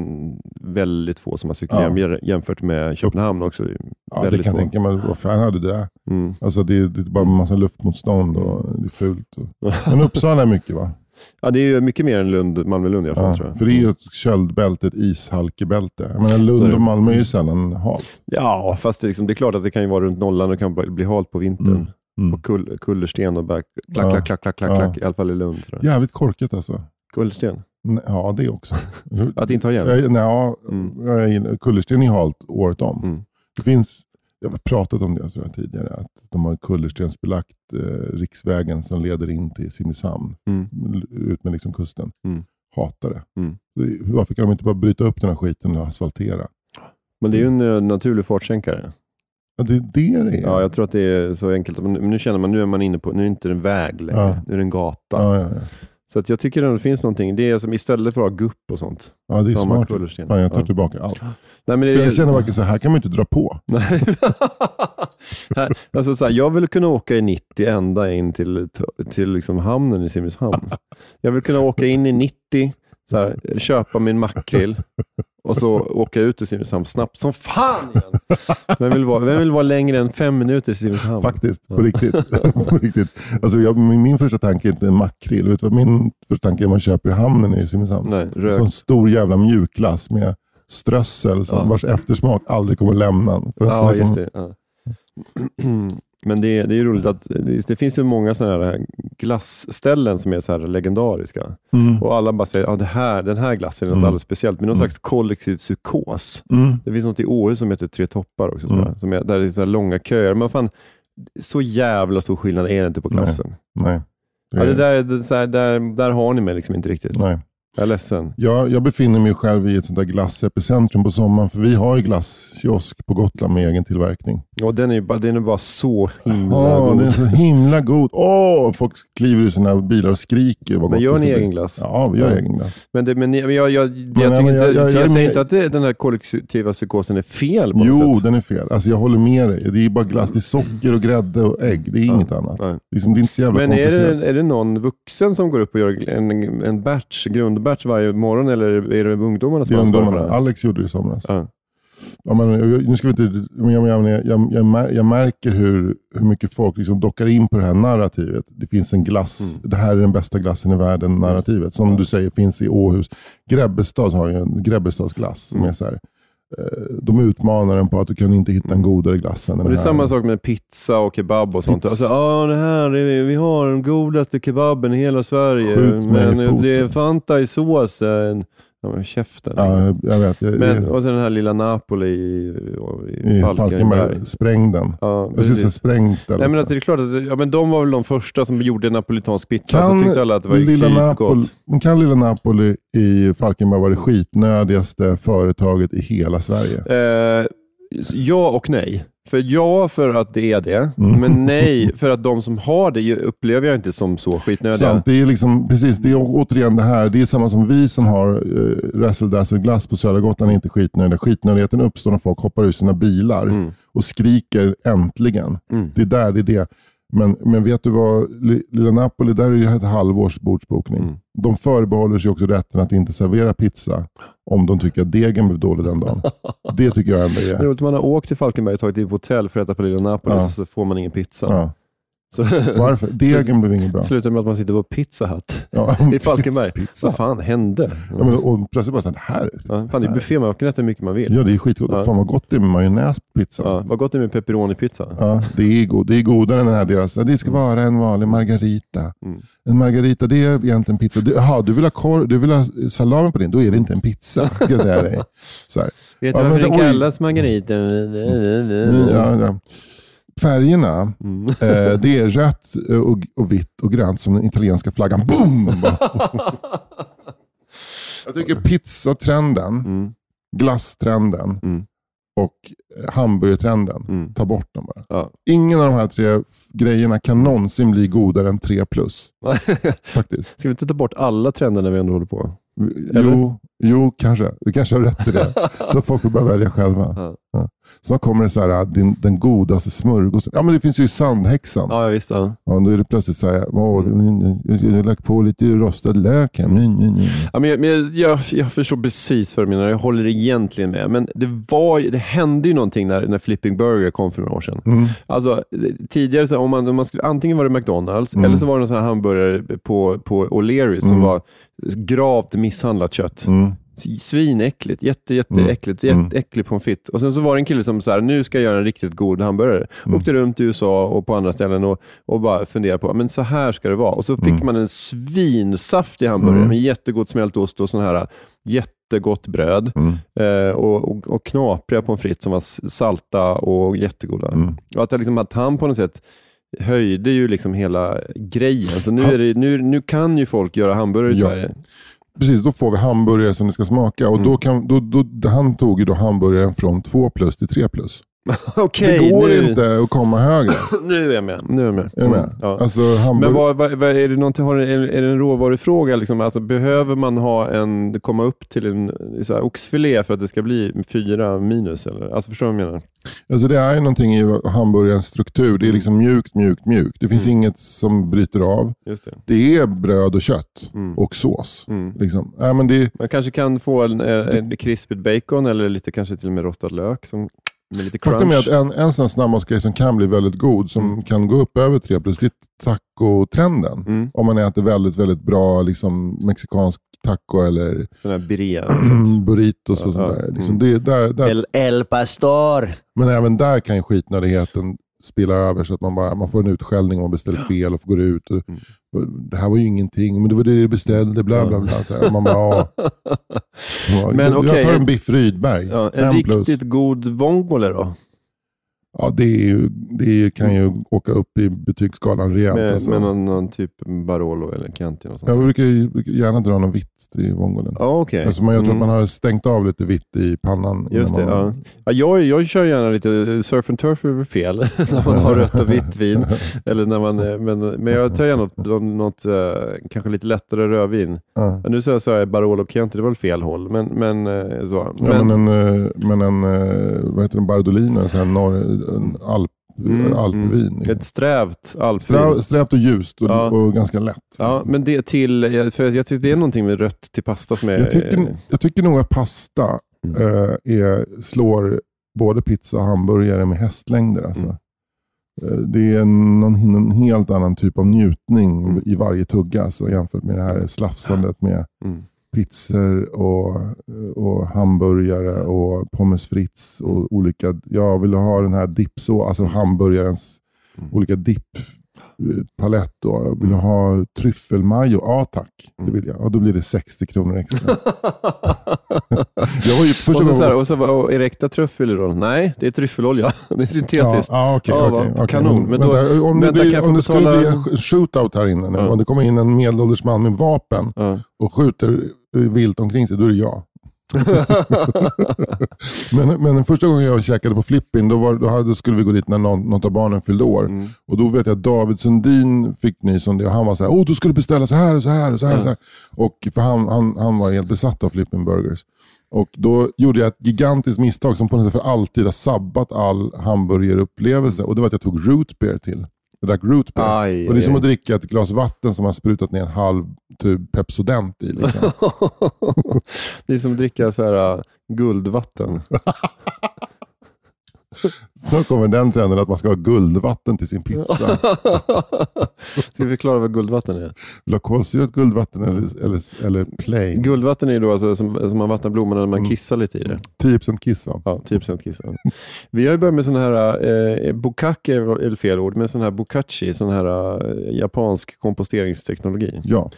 väldigt få som har cykelhjälm Ja. jämfört med Köpenhamn också. Ja, det väldigt kan jag tänka mig. Vad fan hade det där? Mm. Alltså, det, är- det är bara en massa luftmotstånd och det är fult. Och... [LAUGHS] Men Uppsala är mycket va? Ja, det är ju mycket mer än Lund, Malmö-Lund i alla fall, Ja, tror jag. för det är ju ett köldbälte, ett ishalkebälte. Jag menar, Lund och Malmö är ju sällan halt. Ja, fast det är, liksom, det är klart att det kan ju vara runt nollan och kan bli halt på vintern. Mm. Mm. Och kull, kullersten och bara klack, Ja. klack, klack, klack, klack, Ja. klack, i alla fall i Lund. Tror jag. Jävligt korkat alltså. Kullersten? Ja, det också. [LAUGHS] Att inte ha hjälm? Nej, ja, Mm. kullersten är halt året om. Mm. Det finns, jag har pratat om det tror jag, tidigare, att de har kullerstensbelagt eh, riksvägen som leder in till Simrishamn, Mm. ut med liksom kusten. Mm. Hatar det. Mm. Varför kan de inte bara bryta upp den här skiten och asfaltera? Men det är ju en eh, naturlig fartsänkare. Ja, det är det det är. Ja, jag tror att det är så enkelt. Men nu känner man, nu är man inne på, nu är det inte en väg längre, Ja. nu är det en gata. ja, ja. Så att jag tycker att det finns någonting, det är som istället för att ha gupp och sånt. ja det är smart. Fan, jag tar Ja. tillbaka allt. Nej, men det jag känner verkligen så här, kan man inte dra på. Nej. [LAUGHS] Här- alltså så här, jag vill kunna åka i 90 ända in till, till liksom hamnen i Simrishamn. Jag vill kunna åka in i 90, så här, köpa min makrill och så åka ut ur Simrishamn snabbt som fan igen. Vem vill vara, vem vill vara längre än fem minuter i Simrishamn? Faktiskt, på Ja. riktigt. [LAUGHS] på riktigt. Alltså, jag, min, första tanke är inte en makrill. Vet du vad min första tanke är man köper i hamnen i Simrishamn? Nej, rök. Så en stor jävla mjukglass med strössel som, Ja. vars eftersmak aldrig kommer lämna en. Ja, liksom- just det. Ja. [CLEARS THROAT] [CLEARS THROAT] Men det, det är ju roligt att det, det finns ju många sådana här glassställen som är så här legendariska. Mm. Och alla bara säger att det här, den här glassen är något Mm. alldeles speciellt, men någon slags kollektiv psykos. Mm. Det finns något i Åhus som heter Tre Toppar också, tror jag, som är, där det är så långa köer. Men fan, så jävla stor skillnad är det inte på glassen. Nej. Ja, det där, det, så här, där, där har ni mig liksom inte riktigt. Nej. Jag är ledsen. Jag, jag befinner mig själv i ett sånt där glassepicentrum på sommaren. För vi har ju glasskiosk på Gotland med egen tillverkning. Och den är ju bara, den är bara så himla Ja, god. den är så himla god. Åh, folk kliver ur sina bilar och skriker. Vad Men gör det ni egen glass? Ja, vi gör Ja. egen glass. Men, det, men, men jag, jag, jag, jag, Men, men inte, jag- jag, jag- jag är säger inte att det, den här kollektiva psykosen är fel på Jo, sätt. den är fel. Alltså, jag håller med dig. Det är bara glass. Det är socker och grädde och ägg. Det är inget annat. Nej. Liksom, det är inte så jävla Men är komplicerat. det, är det någon vuxen som går upp och gör en, en batch, grundbatch varje morgon eller är det ungdomarna Det som är ansvarar för ungdomarna. det? Alex gjorde det i somras. Ja. Ja, men, jag- nu ska vi inte, men jag, jag, jag, jag, jag, mär- jag märker hur, hur mycket folk liksom dockar in på det här narrativet. Det finns en glass, Mm. det här är den bästa glassen i världen narrativet. Som du säger finns i Åhus. Grebbestad har ju en Grebbestadsglass som Mm. är så här, de utmanar den på att du kan inte hitta en godare glass än den Och det är här. samma sak med pizza och kebab och sånt. Pizza. Alltså, ah, det här är, vi har den godaste kebaben i hela Sverige. Men det är Fanta i såsen. Men käften. Ja, jag- jag vet. Jag, Men, jag, och sen den här lilla Napoli i, i, I Falkenberg. Spräng den. Ja, Jag skulle säga spräng stället. Nej, men alltså, det är klart att ja, men de var väl de första som gjorde napolitansk pizza. så Kan tyckte alla att det var lilla, typ Napoli, kan lilla Napoli i Falkenberg vara det skitnödigaste företaget i hela Sverige? Eh, ja och nej. För ja, för att det är det. Mm. Men nej, för att de som har det upplever jag inte som så skitnödiga. Sant, det är liksom, precis, det är återigen det här. Det är samma som vi som har uh, Razzle Dazzle glass på södra Gotland är inte skitnödiga. Skitnödigheten uppstår när folk hoppar ur sina bilar Mm. och skriker äntligen. Mm. Det är där det är det. Men, men vet du vad, Li- Lilla Napoli, där är det ett halvårs bordsbokning. Mm. De förbehåller sig också rätten att inte servera pizza om de tycker att degen blev dålig den dagen. det tycker jag ändå Det är är... roligt, man har åkt till Falkenberg och tagit in på hotell för att äta på Lilla Napoli, Ja. så får man ingen pizza. Ja. Så Varför? Degen blev inget bra. slutar med att man sitter på Pizza Hut Ja, [LAUGHS] i Falkenberg. Pizza. Vad fan hände? Ja, men, och plötsligt bara så här, Ja, fan, det är buffé, man kan äta hur mycket man vill. Ja, det är skitgott. Ja. Fan vad gott det är med majonnäs på pizzan. Ja, vad gott det är med pepperoni-pizza. Ja, det är, god, det är godare än den här deras. Det ska vara en vanlig margarita. Mm. En margarita, det är egentligen pizza. Du, aha, du vill ha korv, du vill ha salami på din, då är det inte en pizza. Ska jag säga dig. Så här. Vet du Ja, varför men oj. kallas margarita? Ja, ja. Färgerna, Mm. eh, det är rött eh, och, och vitt och grönt som den italienska flaggan. Boom! Jag tycker pizzatrenden, Mm. glasstrenden Mm. och hamburgertrenden, Mm. ta bort dem bara. Ja. Ingen av de här tre grejerna kan någonsin bli godare än 3 plus. [LAUGHS] Faktiskt. Ska vi inte ta bort alla trender när vi ändå håller på? Eller? Jo, jo, kanske. Du kanske har rätt i det. så folk får börja välja själva. Ja. Ja. Så kommer det så här, äh, din, den godaste smörgåsen. Ja, men det finns ju Sandhäxan. Ja. Ja, visst. Ja. då är det plötsligt så här, Åh, jag har lagt på lite rostad lök här. Mm, mm, mm. Ja, men jag, men jag, jag, förstår precis vad du menar. Jag håller egentligen med. Men det, var, det hände ju någonting när, när Flipping Burger kom för några år sedan. Mm. Alltså, tidigare, så om man, om man skulle, antingen var det McDonalds Mm. eller så var det någon sån här hamburgare på, på O'Learys som Mm. var gravt misshandlat kött. Mm. Svinäckligt, jätte, jätteäckligt, Mm. jätteäcklig pommes frites. Och sen så var det en kille som så här, nu ska jag göra en riktigt god hamburgare. Mm. Åkte runt i USA och på andra ställen och, och bara funderade på, men så här ska det vara. Och så fick Mm. man en svinsaftig hamburgare Mm. med jättegod smältost och sån här jättegott bröd. Mm. Eh, och, och, och knapriga pommes frites som var salta och jättegoda. Mm. Och att, liksom, att han på något sätt höjde ju liksom hela grejen. Så nu, det, nu, nu kan ju folk göra hamburgare i Ja. Sverige. Precis, då får vi hamburgare som det ska smaka. Och Mm. då kan, då, då, han tog ju då hamburgaren från 2 plus till 3 plus. [LAUGHS] Okej, det går nu, inte att komma högre. [LAUGHS] nu är jag med. Nu är jag med. Är med? Mm, ja. Alltså, Men hamburgare... vad, vad, vad, är, det någonting, har, är, är det en råvarufråga? Liksom? Alltså, behöver man ha en, komma upp till en så här, oxfilé för att det ska bli fyra minus? Eller? Alltså, förstår du vad jag menar? Alltså det är någonting i hamburgarens struktur. Det är liksom mjukt, mjukt, mjukt. Det finns Mm. inget som bryter av. Just det. Det är bröd och kött Mm. och sås. Mm. Liksom. Nej, men det, Man kanske kan få en, en krispigt bacon eller lite, kanske till och med rostad lök som, med lite crunch. faktum är att en, en sån snabbmatsgrej som kan bli väldigt god, som Mm. kan gå upp över 3 plus, det är tacotrenden. Mm. Om man äter väldigt, väldigt bra liksom, mexikansk taco eller birria. [CLEARS THROAT] och burritos och Ja, sånt där. Liksom Mm. det, där, där El, el pastor. Men även där kan ju skitnödigheten spilla över så att man, bara, man får en utskällning om man beställer fel och går ut. Och, Mm. Det här var ju ingenting, men det var det du beställde, bla bla bla. Så här, man bara, ja. [LAUGHS] Men jag, okej, jag tar en biff Rydberg, Ja, en plus. riktigt god vongole då? Ja, det, ju, det kan ju åka upp i betygsskalan rejält. Med, alltså. med någon, någon typ Barolo eller Chianti och sånt? Jag brukar gärna dra något vitt i vongolen. Ja, okej. Alltså man, jag tror Mm. att man har stängt av lite vitt i pannan. Just det, man, ja. ja jag, jag kör gärna lite surf and turf över fel, [LAUGHS] när man har rött och vitt vin. [LAUGHS] Eller när man, men, men jag tar gärna något, något eh, kanske lite lättare rödvin. Ja, nu säger jag så här, Barolo och Chianti, det var väl fel håll. Men, men, eh, så. Ja, men, en, men en, eh, vad heter det, Bardolino, en, sån här norr, en alp, Mm, alpvin. mm. liksom. Ett strävt alpvin. Sträv, strävt och ljust och, Ja. och ganska lätt. Ja, men det till, för jag tycker det är någonting med rött till pasta som är... Jag, tycker, jag tycker nog att pasta Mm. eh, är, slår både pizza och hamburgare med hästlängder. Alltså. Mm. Eh, Det är någon, en helt annan typ av njutning Mm. i varje tugga alltså, jämfört med det här slafsandet med Mm. Pizzor och, och hamburgare och pommes frites och olika. Jag vill ha den här dipså, alltså hamburgarens Mm. olika dip-palett. Då. Jag vill ha tryffelmajo, ja tack. Mm. Det vill jag. Och då blir det 60 kronor extra. [LAUGHS] jag var ju första och så, så här, och så var- är det äkta tryffel då? Nej, det är tryffelolja. [LAUGHS] det är Ja, syntetiskt. ja, okej, Ja, okej, va? okej. Kanon. Men då- vänta, om det, vänta, blir, om det skulle betala- bli en sh- shootout här inne nu, Ja. om det kommer in en medelålders man med vapen Ja. och skjuter vilt omkring sig, då är det jag. [LAUGHS] men, men den första gången jag käkade på Flippin, då, var, då, hade, skulle vi gå dit när någon, något av barnen fyllde år. Mm. Och då vet jag att David Sundin fick nys om det och han var så här, åh du skulle beställa så här och så här och så här. Och, så här. och för han, han, han var helt besatt av Flippin Burgers. Och då gjorde jag ett gigantiskt misstag som på något sätt för alltid har sabbat all hamburgerupplevelse. Och det var att jag tog root beer till. Drack root beer. Aj, och det är som att dricka ett glas vatten som man sprutat ner en halv tub Pepsodent i. Liksom. [LAUGHS] det är som att dricka så här, uh, guldvatten. [LAUGHS] Snart kommer den trenden att man ska ha guldvatten till sin pizza. [LAUGHS] Ska vi förklara vad guldvatten är? Vill du ha kolsyrat guldvatten eller, eller, eller plain? Guldvatten är ju då alltså som, som man vattnar blommorna när man Mm. kissar lite i det. 10% kiss va? Ja, 10% kiss. Ja. Vi har ju börjat med sån här, eh, bukake är fel ord, men sån här bokachi, sån här eh, japansk komposteringsteknologi. Ja,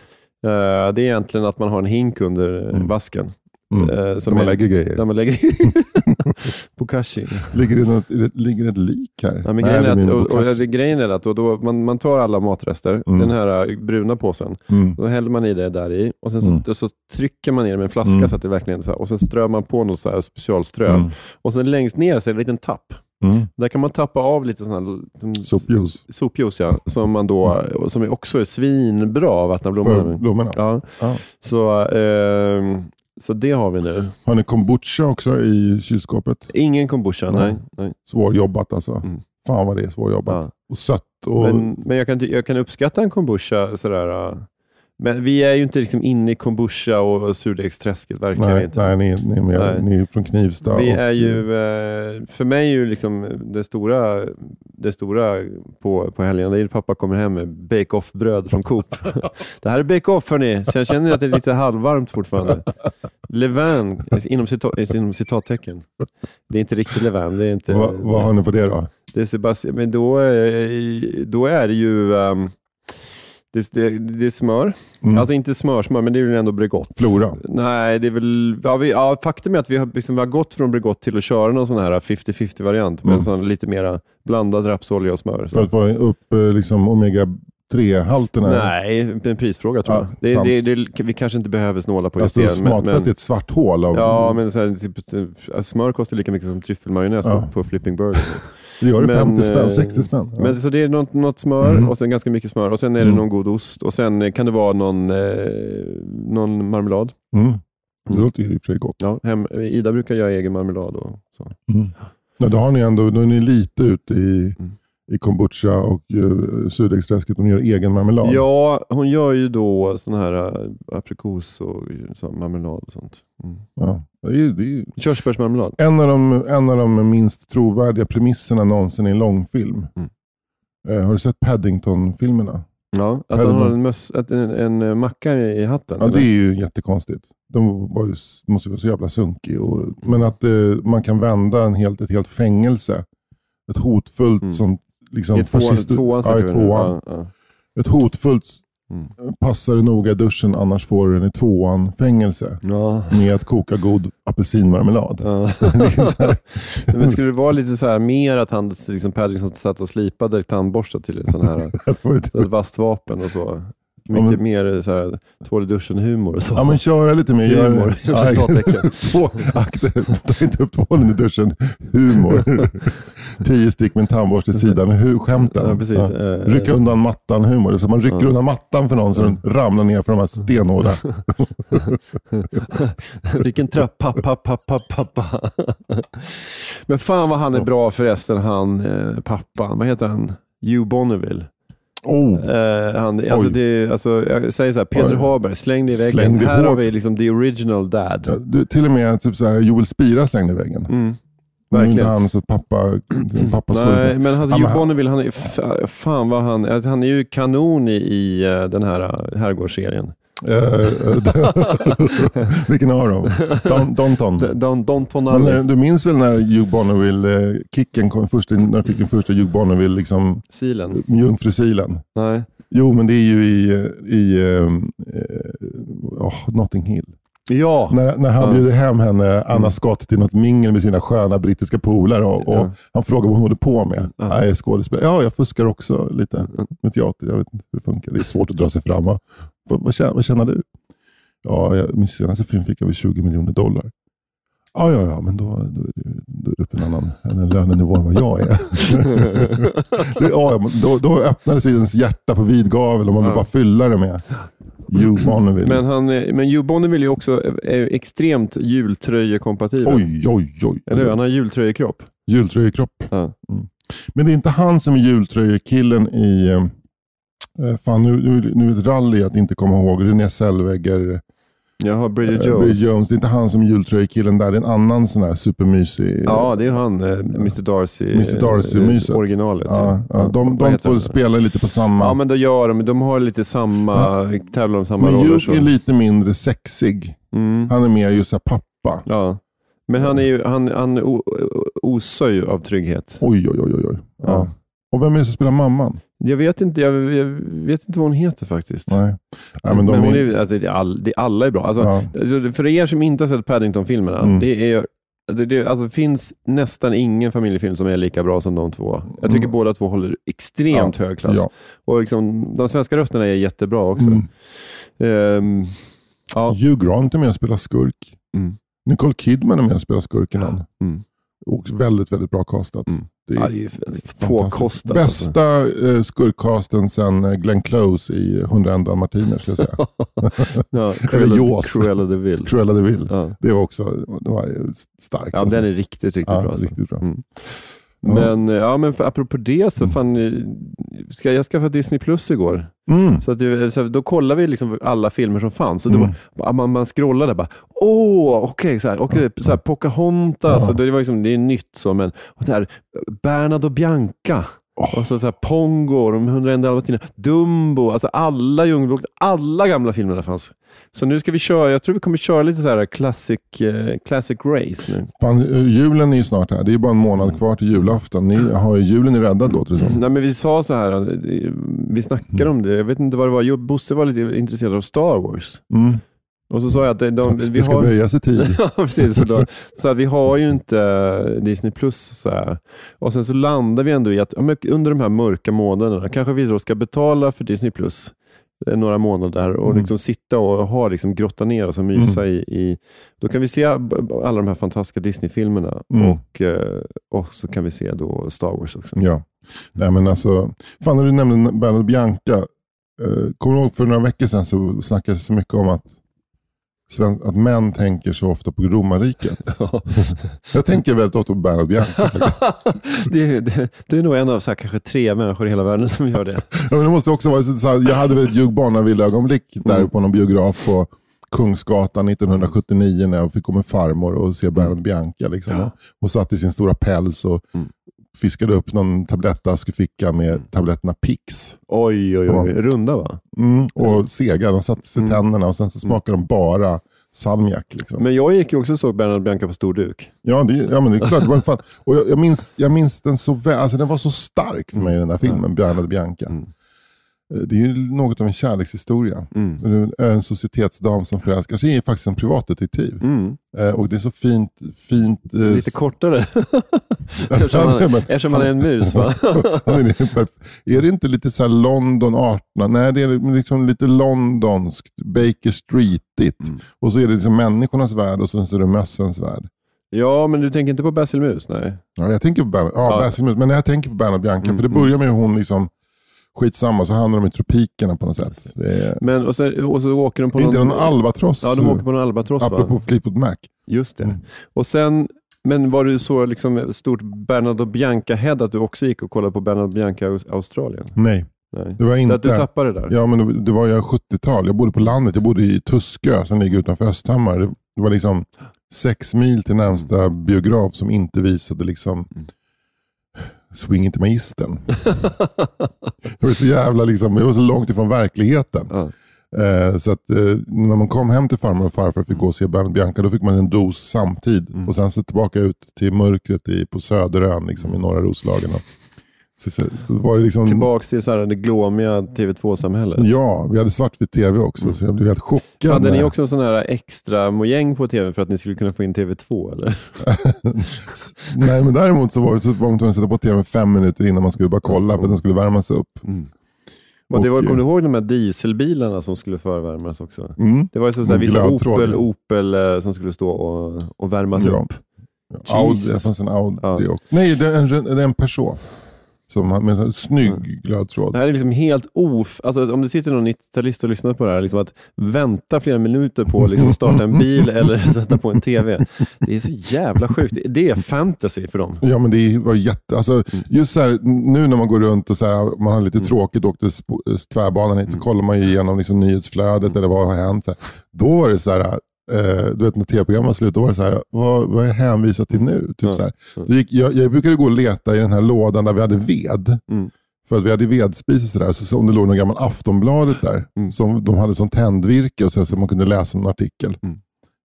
Eh, det är egentligen att man har en hink under Mm. vasken. Mm. eh, som där man är- lägger grejer. Där man lägger [LAUGHS] bokashi. Ligger det, något, ligger det ett lik här? Ja, men grejen, det är att, och, och, grejen är att då, då, man, man tar alla matrester, Mm. den här eh, bruna påsen, Mm. då häller man i det där i och sen så, Mm. så trycker man ner det med en flaska Mm. så att det verkligen så här, och sen strör man på något så här specialströ. Mm. Och sen längst ner så är det en liten tapp. Mm. Där kan man tappa av lite sån här, som, Sopjuice sopjuice, ja, som, man då, som också är svinbra att vattna blommorna för blommorna. Ja. Ja. Så, ehm, så det har vi nu. Har ni kombucha också i kylskåpet? Ingen kombucha, Nej. nej. nej. Svårjobbat alltså. Mm. Fan vad det är svårjobbat. Ja. Och sött. Och, Men, men jag, kan, jag kan uppskatta en kombucha sådär. Men vi är ju inte liksom inne i kombucha och surdegsträsket, verkligen nej, inte. nej, ni, ni, är med, Nej. ni är från Knivsta. Vi och- är ju, eh, för mig är ju liksom det stora, det stora på, på helgerna, det är att pappa kommer hem med bake-off-bröd från Coop. [LAUGHS] det här är bake-off hörni, så jag känner att det är lite halvvarmt fortfarande. Levain, inom, citat, inom citattecken. Det är inte riktigt Levain. Det är inte, Vad, vad har ni på det då? det är Sebastian, men då, är- då är det ju ehm, det, det, det är smör. Mm. Alltså inte smörsmör, men det är ju ändå Bregott. Flora. Nej, det är väl... Ja, vi, ja, faktum är att vi har, liksom, vi har gått från Bregott till att köra någon sån här 50-50 variant med Mm. en sån lite mera blandad rapsolja och smör. För att få upp eh, liksom omega-3-halterna? Nej, en prisfråga tror Ja, jag. Det, det, det, vi kanske inte behöver snåla på just Alltså det. smakfett är ett svart hål av... Ja, men så här, typ, typ, smör kostar lika mycket som tryffelmajonnäs Ja. på, på Flipping Burger. Det gör det men, 50 spänn, eh, 60 spänn. Ja. Men så det är något, något smör Mm. och sen ganska mycket smör och sen är det Mm. någon god ost och sen eh, kan det vara någon, eh, någon marmelad. mm. Det Mm. låter i och för sig gott. Ja, hem, Ida brukar göra egen marmelad. Och så. Mm. Ja, då, har ni ändå, då är ni lite ute i, Mm. I kombucha och uh, surdegsträsket och ni gör egen marmelad. Ja, hon gör ju då sån här äh, aprikos och sån marmelad och sånt. Mm. Ja. Det är, det är Körsbärsmarmelad. en, av de, en av de minst trovärdiga premisserna någonsin i en långfilm. Mm. Eh, har du sett Paddington-filmerna? Ja, att Eller han har en, möss, en, en eh, macka i, i hatten. Ja, eller? det är ju jättekonstigt. De var ju, måste vara så jävla sunkig. Och, men att eh, man kan vända en helt, ett helt fängelse, ett hotfullt Mm. som liksom I tvåan, fascist... tvåan, ja, i tvåan. Ja, ja. Ett hotfullt Mm. Passa dig noga i duschen annars får du den i tvåan fängelse. Ja. Med att koka god apelsinmarmelad. Ja. [LAUGHS] Det [LAUGHS] Men skulle det vara lite så här mer att han, liksom Paddington satt och slipade tandborstar till en sån här [LAUGHS] det det ett vasst vapen och så. Mycket Ja, men- mer så här, tvål i duschen-humor och så. Ja men köra lite mer. Humor, [LAUGHS] ja, [LAUGHS] två akter, ta inte upp tvålen i duschen. Humor. [LAUGHS] Tio stick med en tandborste i sidan. Hu, skämten. Ja, precis. Eh, Rycka undan mattan humor. Så man rycker Ja. undan mattan för någon så den ramlar ner för de här stenhårda. Vilken trappa, pappa, pappa, pappa. Men fan vad han är bra förresten, han eh, pappan. Vad heter han? Hugh Bonneville. Oh. Eh, han, alltså det, alltså, jag säger så här, Peter Oj. Haber, släng dig i väggen. Släng dig här har hårt. vi liksom the original dad. Ja, du, till och med typ så här, Joel Spira slängde i väggen. Mm, Nu är inte verkligen. han så pappa, [CLEARS THROAT] pappa Nej, men alltså, han- Bonneville, han är, fan vad han, alltså, han är ju kanon i, i eh, den här uh, herrgårdsserien. Eh, [LAUGHS] Vilken av dem? Don, Donton. Don, Don, Don Men, Tonali. eh, du minns väl när Hugh Bonneville-kicken kom, första, när du fick den första Hugh Bonneville, liksom, Silen? jungfrusilen? Nej. Jo, men det är ju i, i eh, åh, Notting Hill. Ja. När, när han Ja. bjuder hem henne, Anna Scott, till något mingel med sina sköna brittiska polare och, och Ja. han frågar vad hon håller på med. Ja. Jag är skådespelare. Ja, jag fuskar också lite med teater. Jag vet inte hur det funkar. Det är svårt att dra sig fram. Vad, vad, tjänar, vad tjänar du? Ja, jag, min senaste film fick jag väl 20 miljoner dollar. Ja, ja, ja, men då, då, då är det upp en annan en lönenivå än vad jag är. [LAUGHS] det, ja, då, då öppnade sig ens hjärta på vid gavel och man vill Ja. bara fylla det med Hugh Bonneville. Men, han, men Hugh Bonneville är ju också är extremt jultröjekompatibel. Oj, oj, oj. Eller hur? Han har jultröjekropp. Jultröjekropp. Ja. Mm. Men det är inte han som är jultröjekillen i... Eh, fan, nu, nu, nu är det rally att inte komma ihåg. René Zellweger. Jaha, Bridget eh, Jones. Bridget Jones. Det är inte han som är jultröjekillen där. Det är en annan sån här supermysig. Ja, det är han, eh, Mr Darcy. Mr. Darcy-myset. Originalet. Ja, ja, de Vad de heter får spela lite på samma... Ja, men då gör de. De har lite samma, tävlar om samma men roller. Hugh Så. är lite mindre sexig. Mm. Han är mer just här pappa. Ja. Men han, är ju, han, han osar ju av trygghet. Oj, oj, oj. oj, oj. Ja. Ja. Och vem är det som spelar mamman? Jag vet inte, jag, jag vet inte vad hon heter faktiskt. Nej. Nej, men hon är... alltså, det är all, det, alla är bra. Alltså, Ja. alltså, för er som inte har sett Paddington-filmerna, Mm. det är det, det alltså, finns nästan ingen familjefilm som är lika bra som de två. Jag tycker Mm. båda två håller extremt hög klass. Ja. Och liksom, de svenska rösterna är jättebra också. Mm. Ehm, ja. Hugh Grant är med och spelar skurk. Mm. Nicole Kidman är med och spelar skurken. Mm. Och väldigt, väldigt bra castat. Mm. Det är Ja, det är påkostat. alltså. Bästa eh, skurkcasten sen eh, Glenn Close i 101 dalmatiner skulle jag säga. [LAUGHS] Ja, Eller [LAUGHS] Cruella, Jaws. Cruella de Vil. Cruella de Vil. Ja. Det var också det var starkt. Ja, alltså. den är riktigt, riktigt ja, bra. Alltså. Riktigt bra. Mm. Men, ja, men för, apropå det så fan, eh, ska jag skaffa Disney Plus igår. Mm. Så, att, det- så då kollar vi liksom alla filmer som fanns. Och då Mm. bara, man, man scrollade bara, åh, okej, så här, okej, så här, Pocahontas, Ja. så det, var liksom, det är nytt så, men och så här, Bernard och Bianca. Åh. Och så, så här, Pongo, de 101 dalmatiner, Dumbo, alltså alla Djungelboken, alla gamla filmerna fanns. Så nu ska vi köra, jag tror vi kommer köra lite så här classic, eh, classic race nu. Fan, eh, julen är ju snart här. Det är bara en månad kvar till julafton. Ni har ju julen är räddad låter det som. Nej, men vi sa så här, eh, vi snackade om det, jag vet inte vad det var, Bosse var lite intresserad av Star Wars. Mm. Och så sa jag att de, de, vi Det ska har... böjas i tid. [LAUGHS] Ja, precis. Så, då, så att vi har ju inte eh, Disney Plus. Så här. Och sen så landar vi ändå i att under de här mörka månaderna kanske vi då ska betala för Disney Plus eh, några månader och Mm. liksom sitta och ha, liksom, grotta ner oss och mysa i, i... Då kan vi se alla de här fantastiska Disney-filmerna Mm. och, eh, och så kan vi se då Star Wars också. Ja. Nej, men alltså, fan när du nämnde Bernard Bianca. Eh, kommer du ihåg för några veckor sedan så snackades det så mycket om att, att män tänker så ofta på romarriket. [LAUGHS] Jag tänker väldigt ofta på [LAUGHS] det, det, du är nog en av så här, kanske tre människor i hela världen som gör det. [LAUGHS] Ja, men det måste också vara så, här, jag hade väl ett Hugh Bonneville-ögonblick där Mm. på någon biograf på Kungsgatan 1979 när jag fick gå med farmor och se Bernard Bianca. Liksom. Mm. Ja. Och satt i sin stora päls och Mm. Fiskade upp någon tablettask och ficka med tabletterna Pix. Oj, oj, oj. Runda va? Mm, och sega, de satte sig i Mm. tänderna och sen så smakade de bara salmiak. Liksom. Men jag gick ju också och såg Bernhard Bianca på stor duk. Ja, det, ja, men det är klart. Det var fan. [LAUGHS] Och jag, jag, minns, jag minns den så väl. Alltså, den var så stark för mig, den där filmen, Bernhard Bianca. Mm. Eh, Det är ju något av en kärlekshistoria. Mm. En societetsdam som förälskar sig är faktiskt en privatdetektiv. Mm. Eh, Och det är så fint. fint eh, Lite kortare. [LAUGHS] eftersom, men- eftersom man är en mus va? [LAUGHS] Han är, det inte lite så London 18? Nej, det är liksom lite londonskt, Baker Streetigt. Mm. Och så är det liksom människornas värld och sen så är det mössens värld. ja, men du tänker inte på Basil Mus? Nej. Ja, jag tänker på Bernard, ja, Ja. Basil Mus, men jag tänker på Bernard Bianca, Mm, för det mm. börjar med hur hon liksom, skitsamma, så hamnar de i tropikerna på något sätt. Är, Men, och, så, och så åker de på inte någon... någon albatross? Ja, de åker på någon albatross va? Apropå Fleetwood Mac. Just det. Mm. Och sen, men var du så liksom stort Bernardo Bianca-head att du också gick och kollade på Bernardo Bianca i Aus- Australien? Nej, Nej. det var Att inte... du tappade det där? Ja, men det, var ju 70-tal. Jag bodde på landet. Jag bodde i Tuskö som ligger utanför Östhammar. Det, det var liksom sex mil till närmsta biograf som inte visade liksom Swing inte magistern. det var så jävla liksom, det var så långt ifrån verkligheten. Ja. Eh, så att eh, när man kom hem till farmor och farfar och fick gå och se Bernard Bianca, då fick man en dos samtid. Mm. Och sen så tillbaka ut till mörkret i, på Söderön, liksom, i norra Roslagen. Och, så, så, så var det liksom... Tillbaks till så här, det glåmiga TV2-samhället? Ja, vi hade svartvit tv också, så jag blev helt chockad. Hade ni också en sån här extra mojäng på TV för att ni skulle kunna få in TV2? Eller? [LAUGHS] Nej, men däremot så var, så var man tvungen att sätta på tvn fem minuter innan man skulle bara kolla för att den skulle värmas upp. Och det var, Och, du ihåg de här dieselbilarna som skulle förvärmas också? Mm. Det var ju så, så här, vissa Opel, ja. Opel eh, som skulle stå och, och värmas Ja. upp. Audi, Jesus. det fanns en Audi Ja. också. Nej, det är en, det en Peugeot. Som med en sån här snygg glödtråd. Det här är liksom helt of... Alltså, om det sitter någon 90-talist och lyssnar på det här, liksom att vänta flera minuter på att liksom starta en bil [LAUGHS] eller sätta på en TV. Det är så jävla sjukt. Det är fantasy för dem. Ja, men det var jätte... Alltså, Mm. Just så här, nu när man går runt och så här, man har lite tråkigt och åkte sp- tvärbanan hit, Mm. då kollar man igenom liksom nyhetsflödet eller vad har hänt. Så. Då var det så här, eh, du vet när tv-programmet var slut, då var det så här, vad, vad är jag hänvisad till nu? Typ Ja. så här. Då gick, jag, jag brukade gå och leta i den här lådan där vi hade ved. Mm. För att vi hade vedspis och sådär, så, så om det låg någon gammal Aftonbladet där, Mm. som de hade som tändvirke och så, här, så man kunde läsa en artikel. Mm.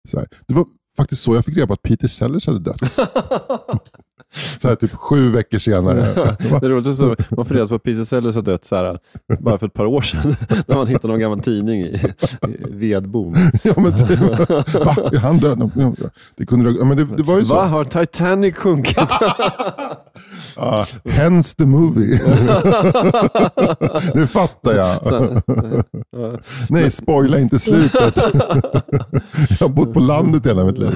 Så här. Det var faktiskt så jag fick reda på att Peter Sellers hade dött. [LAUGHS] så här, typ sju veckor senare. [LAUGHS] Det är roligt att så- man får reda på att Sellers har dött så här, bara för ett par år sedan. [LAUGHS] när man hittade någon gammal tidning i, i vedbon. [LAUGHS] ja, men det, va? Är han död? Det, kunde, men det, det var ju så. Va, har Titanic sjunkit? Ja, hence the movie. nu fattar jag. Nej, spoila inte slutet. jag har bott på landet hela mitt liv.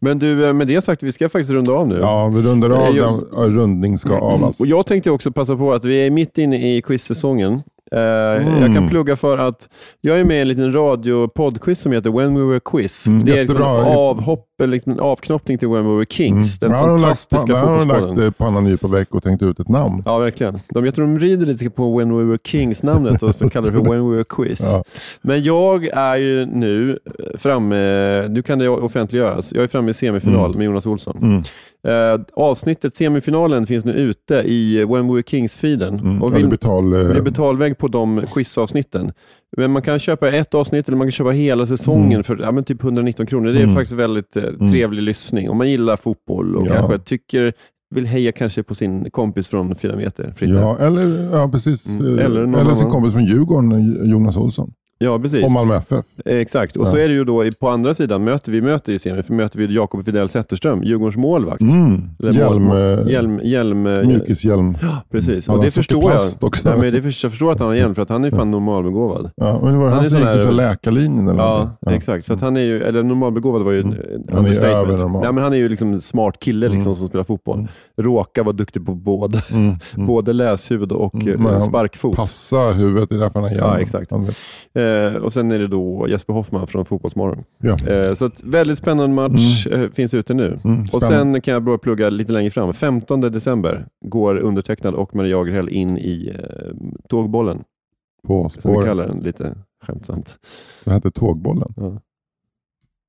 Men du, eh, med det sagt, vi ska faktiskt runda av nu. Ja, vi rundar av. Eh, Den, jag- ja, rundning ska avas. Och jag tänkte också passa på att vi är mitt inne i quizsäsongen. Eh, Mm. Jag kan plugga för att jag är med i en liten radio-poddquiz som heter When We Were Quiz. Mm, det är liksom en avhopp, liksom en avknoppning till When We Were Kings, den Där har de lagt, fantastiska där har de lagt eh, pannan djup och väck och tänkt ut ett namn. Ja, verkligen. De, jag tror de rider lite på When We Were Kings-namnet och så [LAUGHS] kallar det för When We Were Quiz. Ja. Men jag är ju nu eh, framme, nu kan det offentliggöras, jag är framme i semifinal Mm. med Jonas Olsson. Mm. Eh, avsnittet, semifinalen, finns nu ute i When We Were Kings-feeden. Mm. Och vill- betal, eh, det är betalvägg på de quizavsnitten. Men man kan köpa ett avsnitt eller man kan köpa hela säsongen Mm. för ja, typ 119 kronor. Det är Mm. faktiskt väldigt eh, trevlig lyssning. Om man gillar fotboll och Ja. kanske tycker, vill heja kanske på sin kompis från fyra meter. Fritte. Ja, eller, ja, precis. Mm. Eh, Eller eller sin kompis från Djurgården, eh, Jonas Olsson. Ja, precis. Och Malmö FF. Eh, Exakt. Och Ja. så är det ju då på andra sidan, möter vi möter i semi, för möter vi Jakob Fidel Zetterström, Djurgårdens målvakt. Mm. Hjälm, eh, hjälm, hjälm, eh, Mjukishjälm. Precis, Han och det förstår jag. också. Nej, men det för, jag förstår att han har hjälm, för att han är fan normalbegåvad. Ja, men det var Han han är som gick för läkarlinjen eller Ja, någonting. exakt. Så att han är ju, eller normalbegåvad var ju mm. Han är understatement. normal. Ja, men han är ju liksom en smart kille liksom, som spelar fotboll. Råkar vara duktig på både, Mm. Mm. [LAUGHS] både läshuvud och Mm, eh, han sparkfot. Passa huvudet, det är därför han har hjälm. Ja, exakt. Han. Eh, och sen är det då Jesper Hoffman från Fotbollsmorgon. Ja. Eh, så väldigt spännande match eh, finns ute nu. Mm, och sen kan jag börja plugga lite längre fram. 15 december går undertecknad och Maria Jagerhäll in i eh, tågbollen, På som vi spåret. kallar den lite skämtsamt. Det hette Tågbollen. Ja.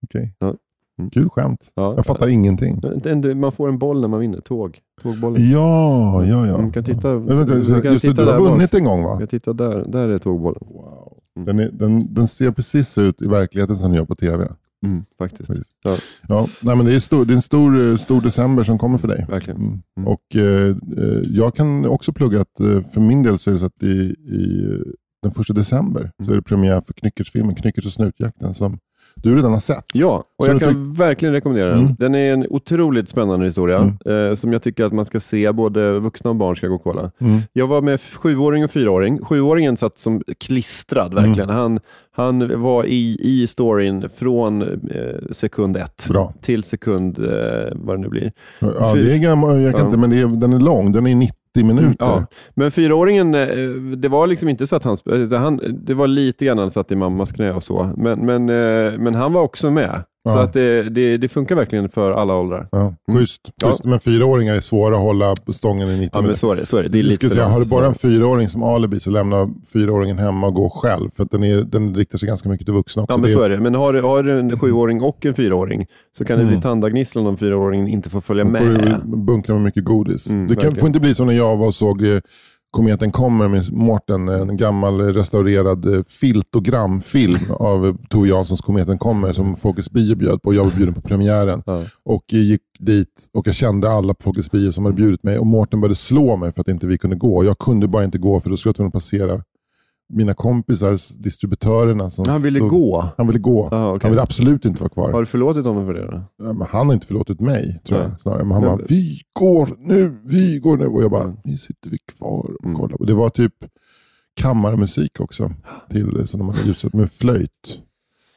Okej. Ja. Mm. Kul skämt. Ja. Jag fattar ingenting. En- Man får en boll när man vinner tåg. Tågbollen. Ja, ja, ja. Man kan titta, Men vänta, man kan just titta du har bak. vunnit en gång va? Jag tittar där, där är tågbollen. Wow. Den, är, den, den ser precis ut i verkligheten som den gör på tv. Mm, faktiskt. Faktiskt. Ja, Ja, nej, men det är, stor, det är en stor, eh, stor december som kommer för dig. verkligen. Mm. Mm. Och eh, eh, Jag kan också plugga att eh, för min del så är det så att i, i den första december så är det premiär för Knyckertz-filmen Knyckertz och snutjakten som du redan har sett. Ja, och Så jag kan verkligen rekommendera den. Mm. Den är en otroligt spännande historia Mm. eh, som jag tycker att man ska se. Både vuxna och barn ska gå och kolla. Mm. Jag var med sjuåring och fyraåring. Sjuåringen satt som klistrad verkligen. Mm. Han, han var i, i storyn från eh, sekund ett Bra. till sekund eh, vad det nu blir. Ja, det är gammal, jag kan Ja. inte, men det är, den är lång. Den är 90 minuter. Ja. Men fyraåringen, eh, det var liksom inte så att han, sp- han det var lite grann han satt i mammas knä och så, men, men, eh, men han var också med. Så Ja. att det, det, det funkar verkligen för alla åldrar. Ja, schysst. Ja. schysst. Men fyraåringar är svåra att hålla stången i 90 Ja, men så är det. Så är det. det är lite säga, har du bara så. en fyraåring som alibi så lämna fyraåringen hemma och gå själv. För att den, är, den riktar sig ganska mycket till vuxna också. Ja, men så är det. Men har du, har du en sjuåring och en fyraåring så kan det Mm. bli tandagnisslan om fyraåringen inte får följa Då med. får du bunkra med mycket godis. Mm, det kan, får inte bli som när jag var och såg eh, Kometen kommer med Mårten, en gammal restaurerad eh, filtogramfilm av Tove Janssons Kometen kommer som Folkets Bio bjöd på. Jag var bjuden på premiären Ja. och gick dit och jag kände alla på Folkets Bio som hade bjudit mig och Mårten började slå mig för att inte vi kunde gå. Jag kunde bara inte gå för då skulle jag tvungen att passera mina kompisar, distributörerna. Som Han ville stod- gå. Han ville gå. Aha, okej. Han ville absolut inte vara kvar. Har du förlåtit honom för det? Ja, han har inte förlåtit mig, tror Nej. jag. Snarare. Men han bara, vi går nu, vi går nu. Och jag bara, Mm. nu sitter vi kvar och Mm. kollar. Och det var typ kammarmusik också. Till, som de hade ljusat med flöjt.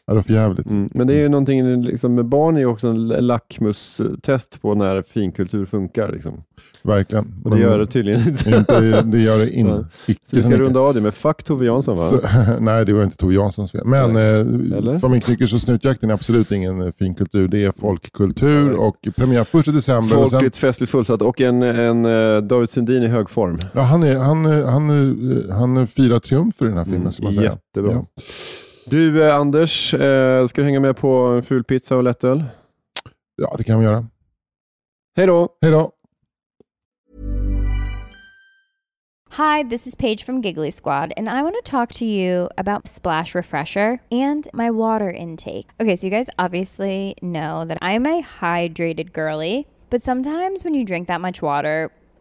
Ja, det var för jävligt. Mm. Men det är ju någonting, liksom, med barn är ju också en lackmustest på när finkultur funkar. Liksom. Verkligen. Och det gör det tydligen inte. inte. Det gör det [LAUGHS] in, Ja. icke Så vi som ska runda av det med Fuck Tove Jansson va? Så, [LAUGHS] nej, det var inte Tove Janssons fel. Men eh, Familjeknyckers och snutjakten är absolut ingen eh, finkultur. Det är folkkultur och premiär första december. och sen- Folkligt, festligt, fullsatt och en, en eh, David Sundin i hög form. Ja, han, är, han, är- han, är- han firar triumfer i den här filmen. Mm, ska man säga. jättebra. Ja. Du eh, Anders, eh, ska du hänga med på en ful pizza och lättöl? ja, det kan vi göra. Hej då! Hej då! Hi, this is Paige from Giggly Squad, and I want to talk to you about Splash Refresher and my water intake. Okay, so you guys obviously know that I'm a hydrated girly, but sometimes when you drink that much water,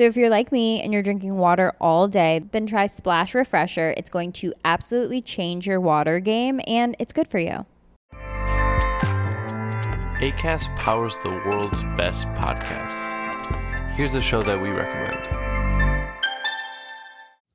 So if you're like me and you're drinking water all day, then try Splash Refresher. It's going to absolutely change your water game and it's good for you. ACAST powers the world's best podcasts. Here's a show that we recommend.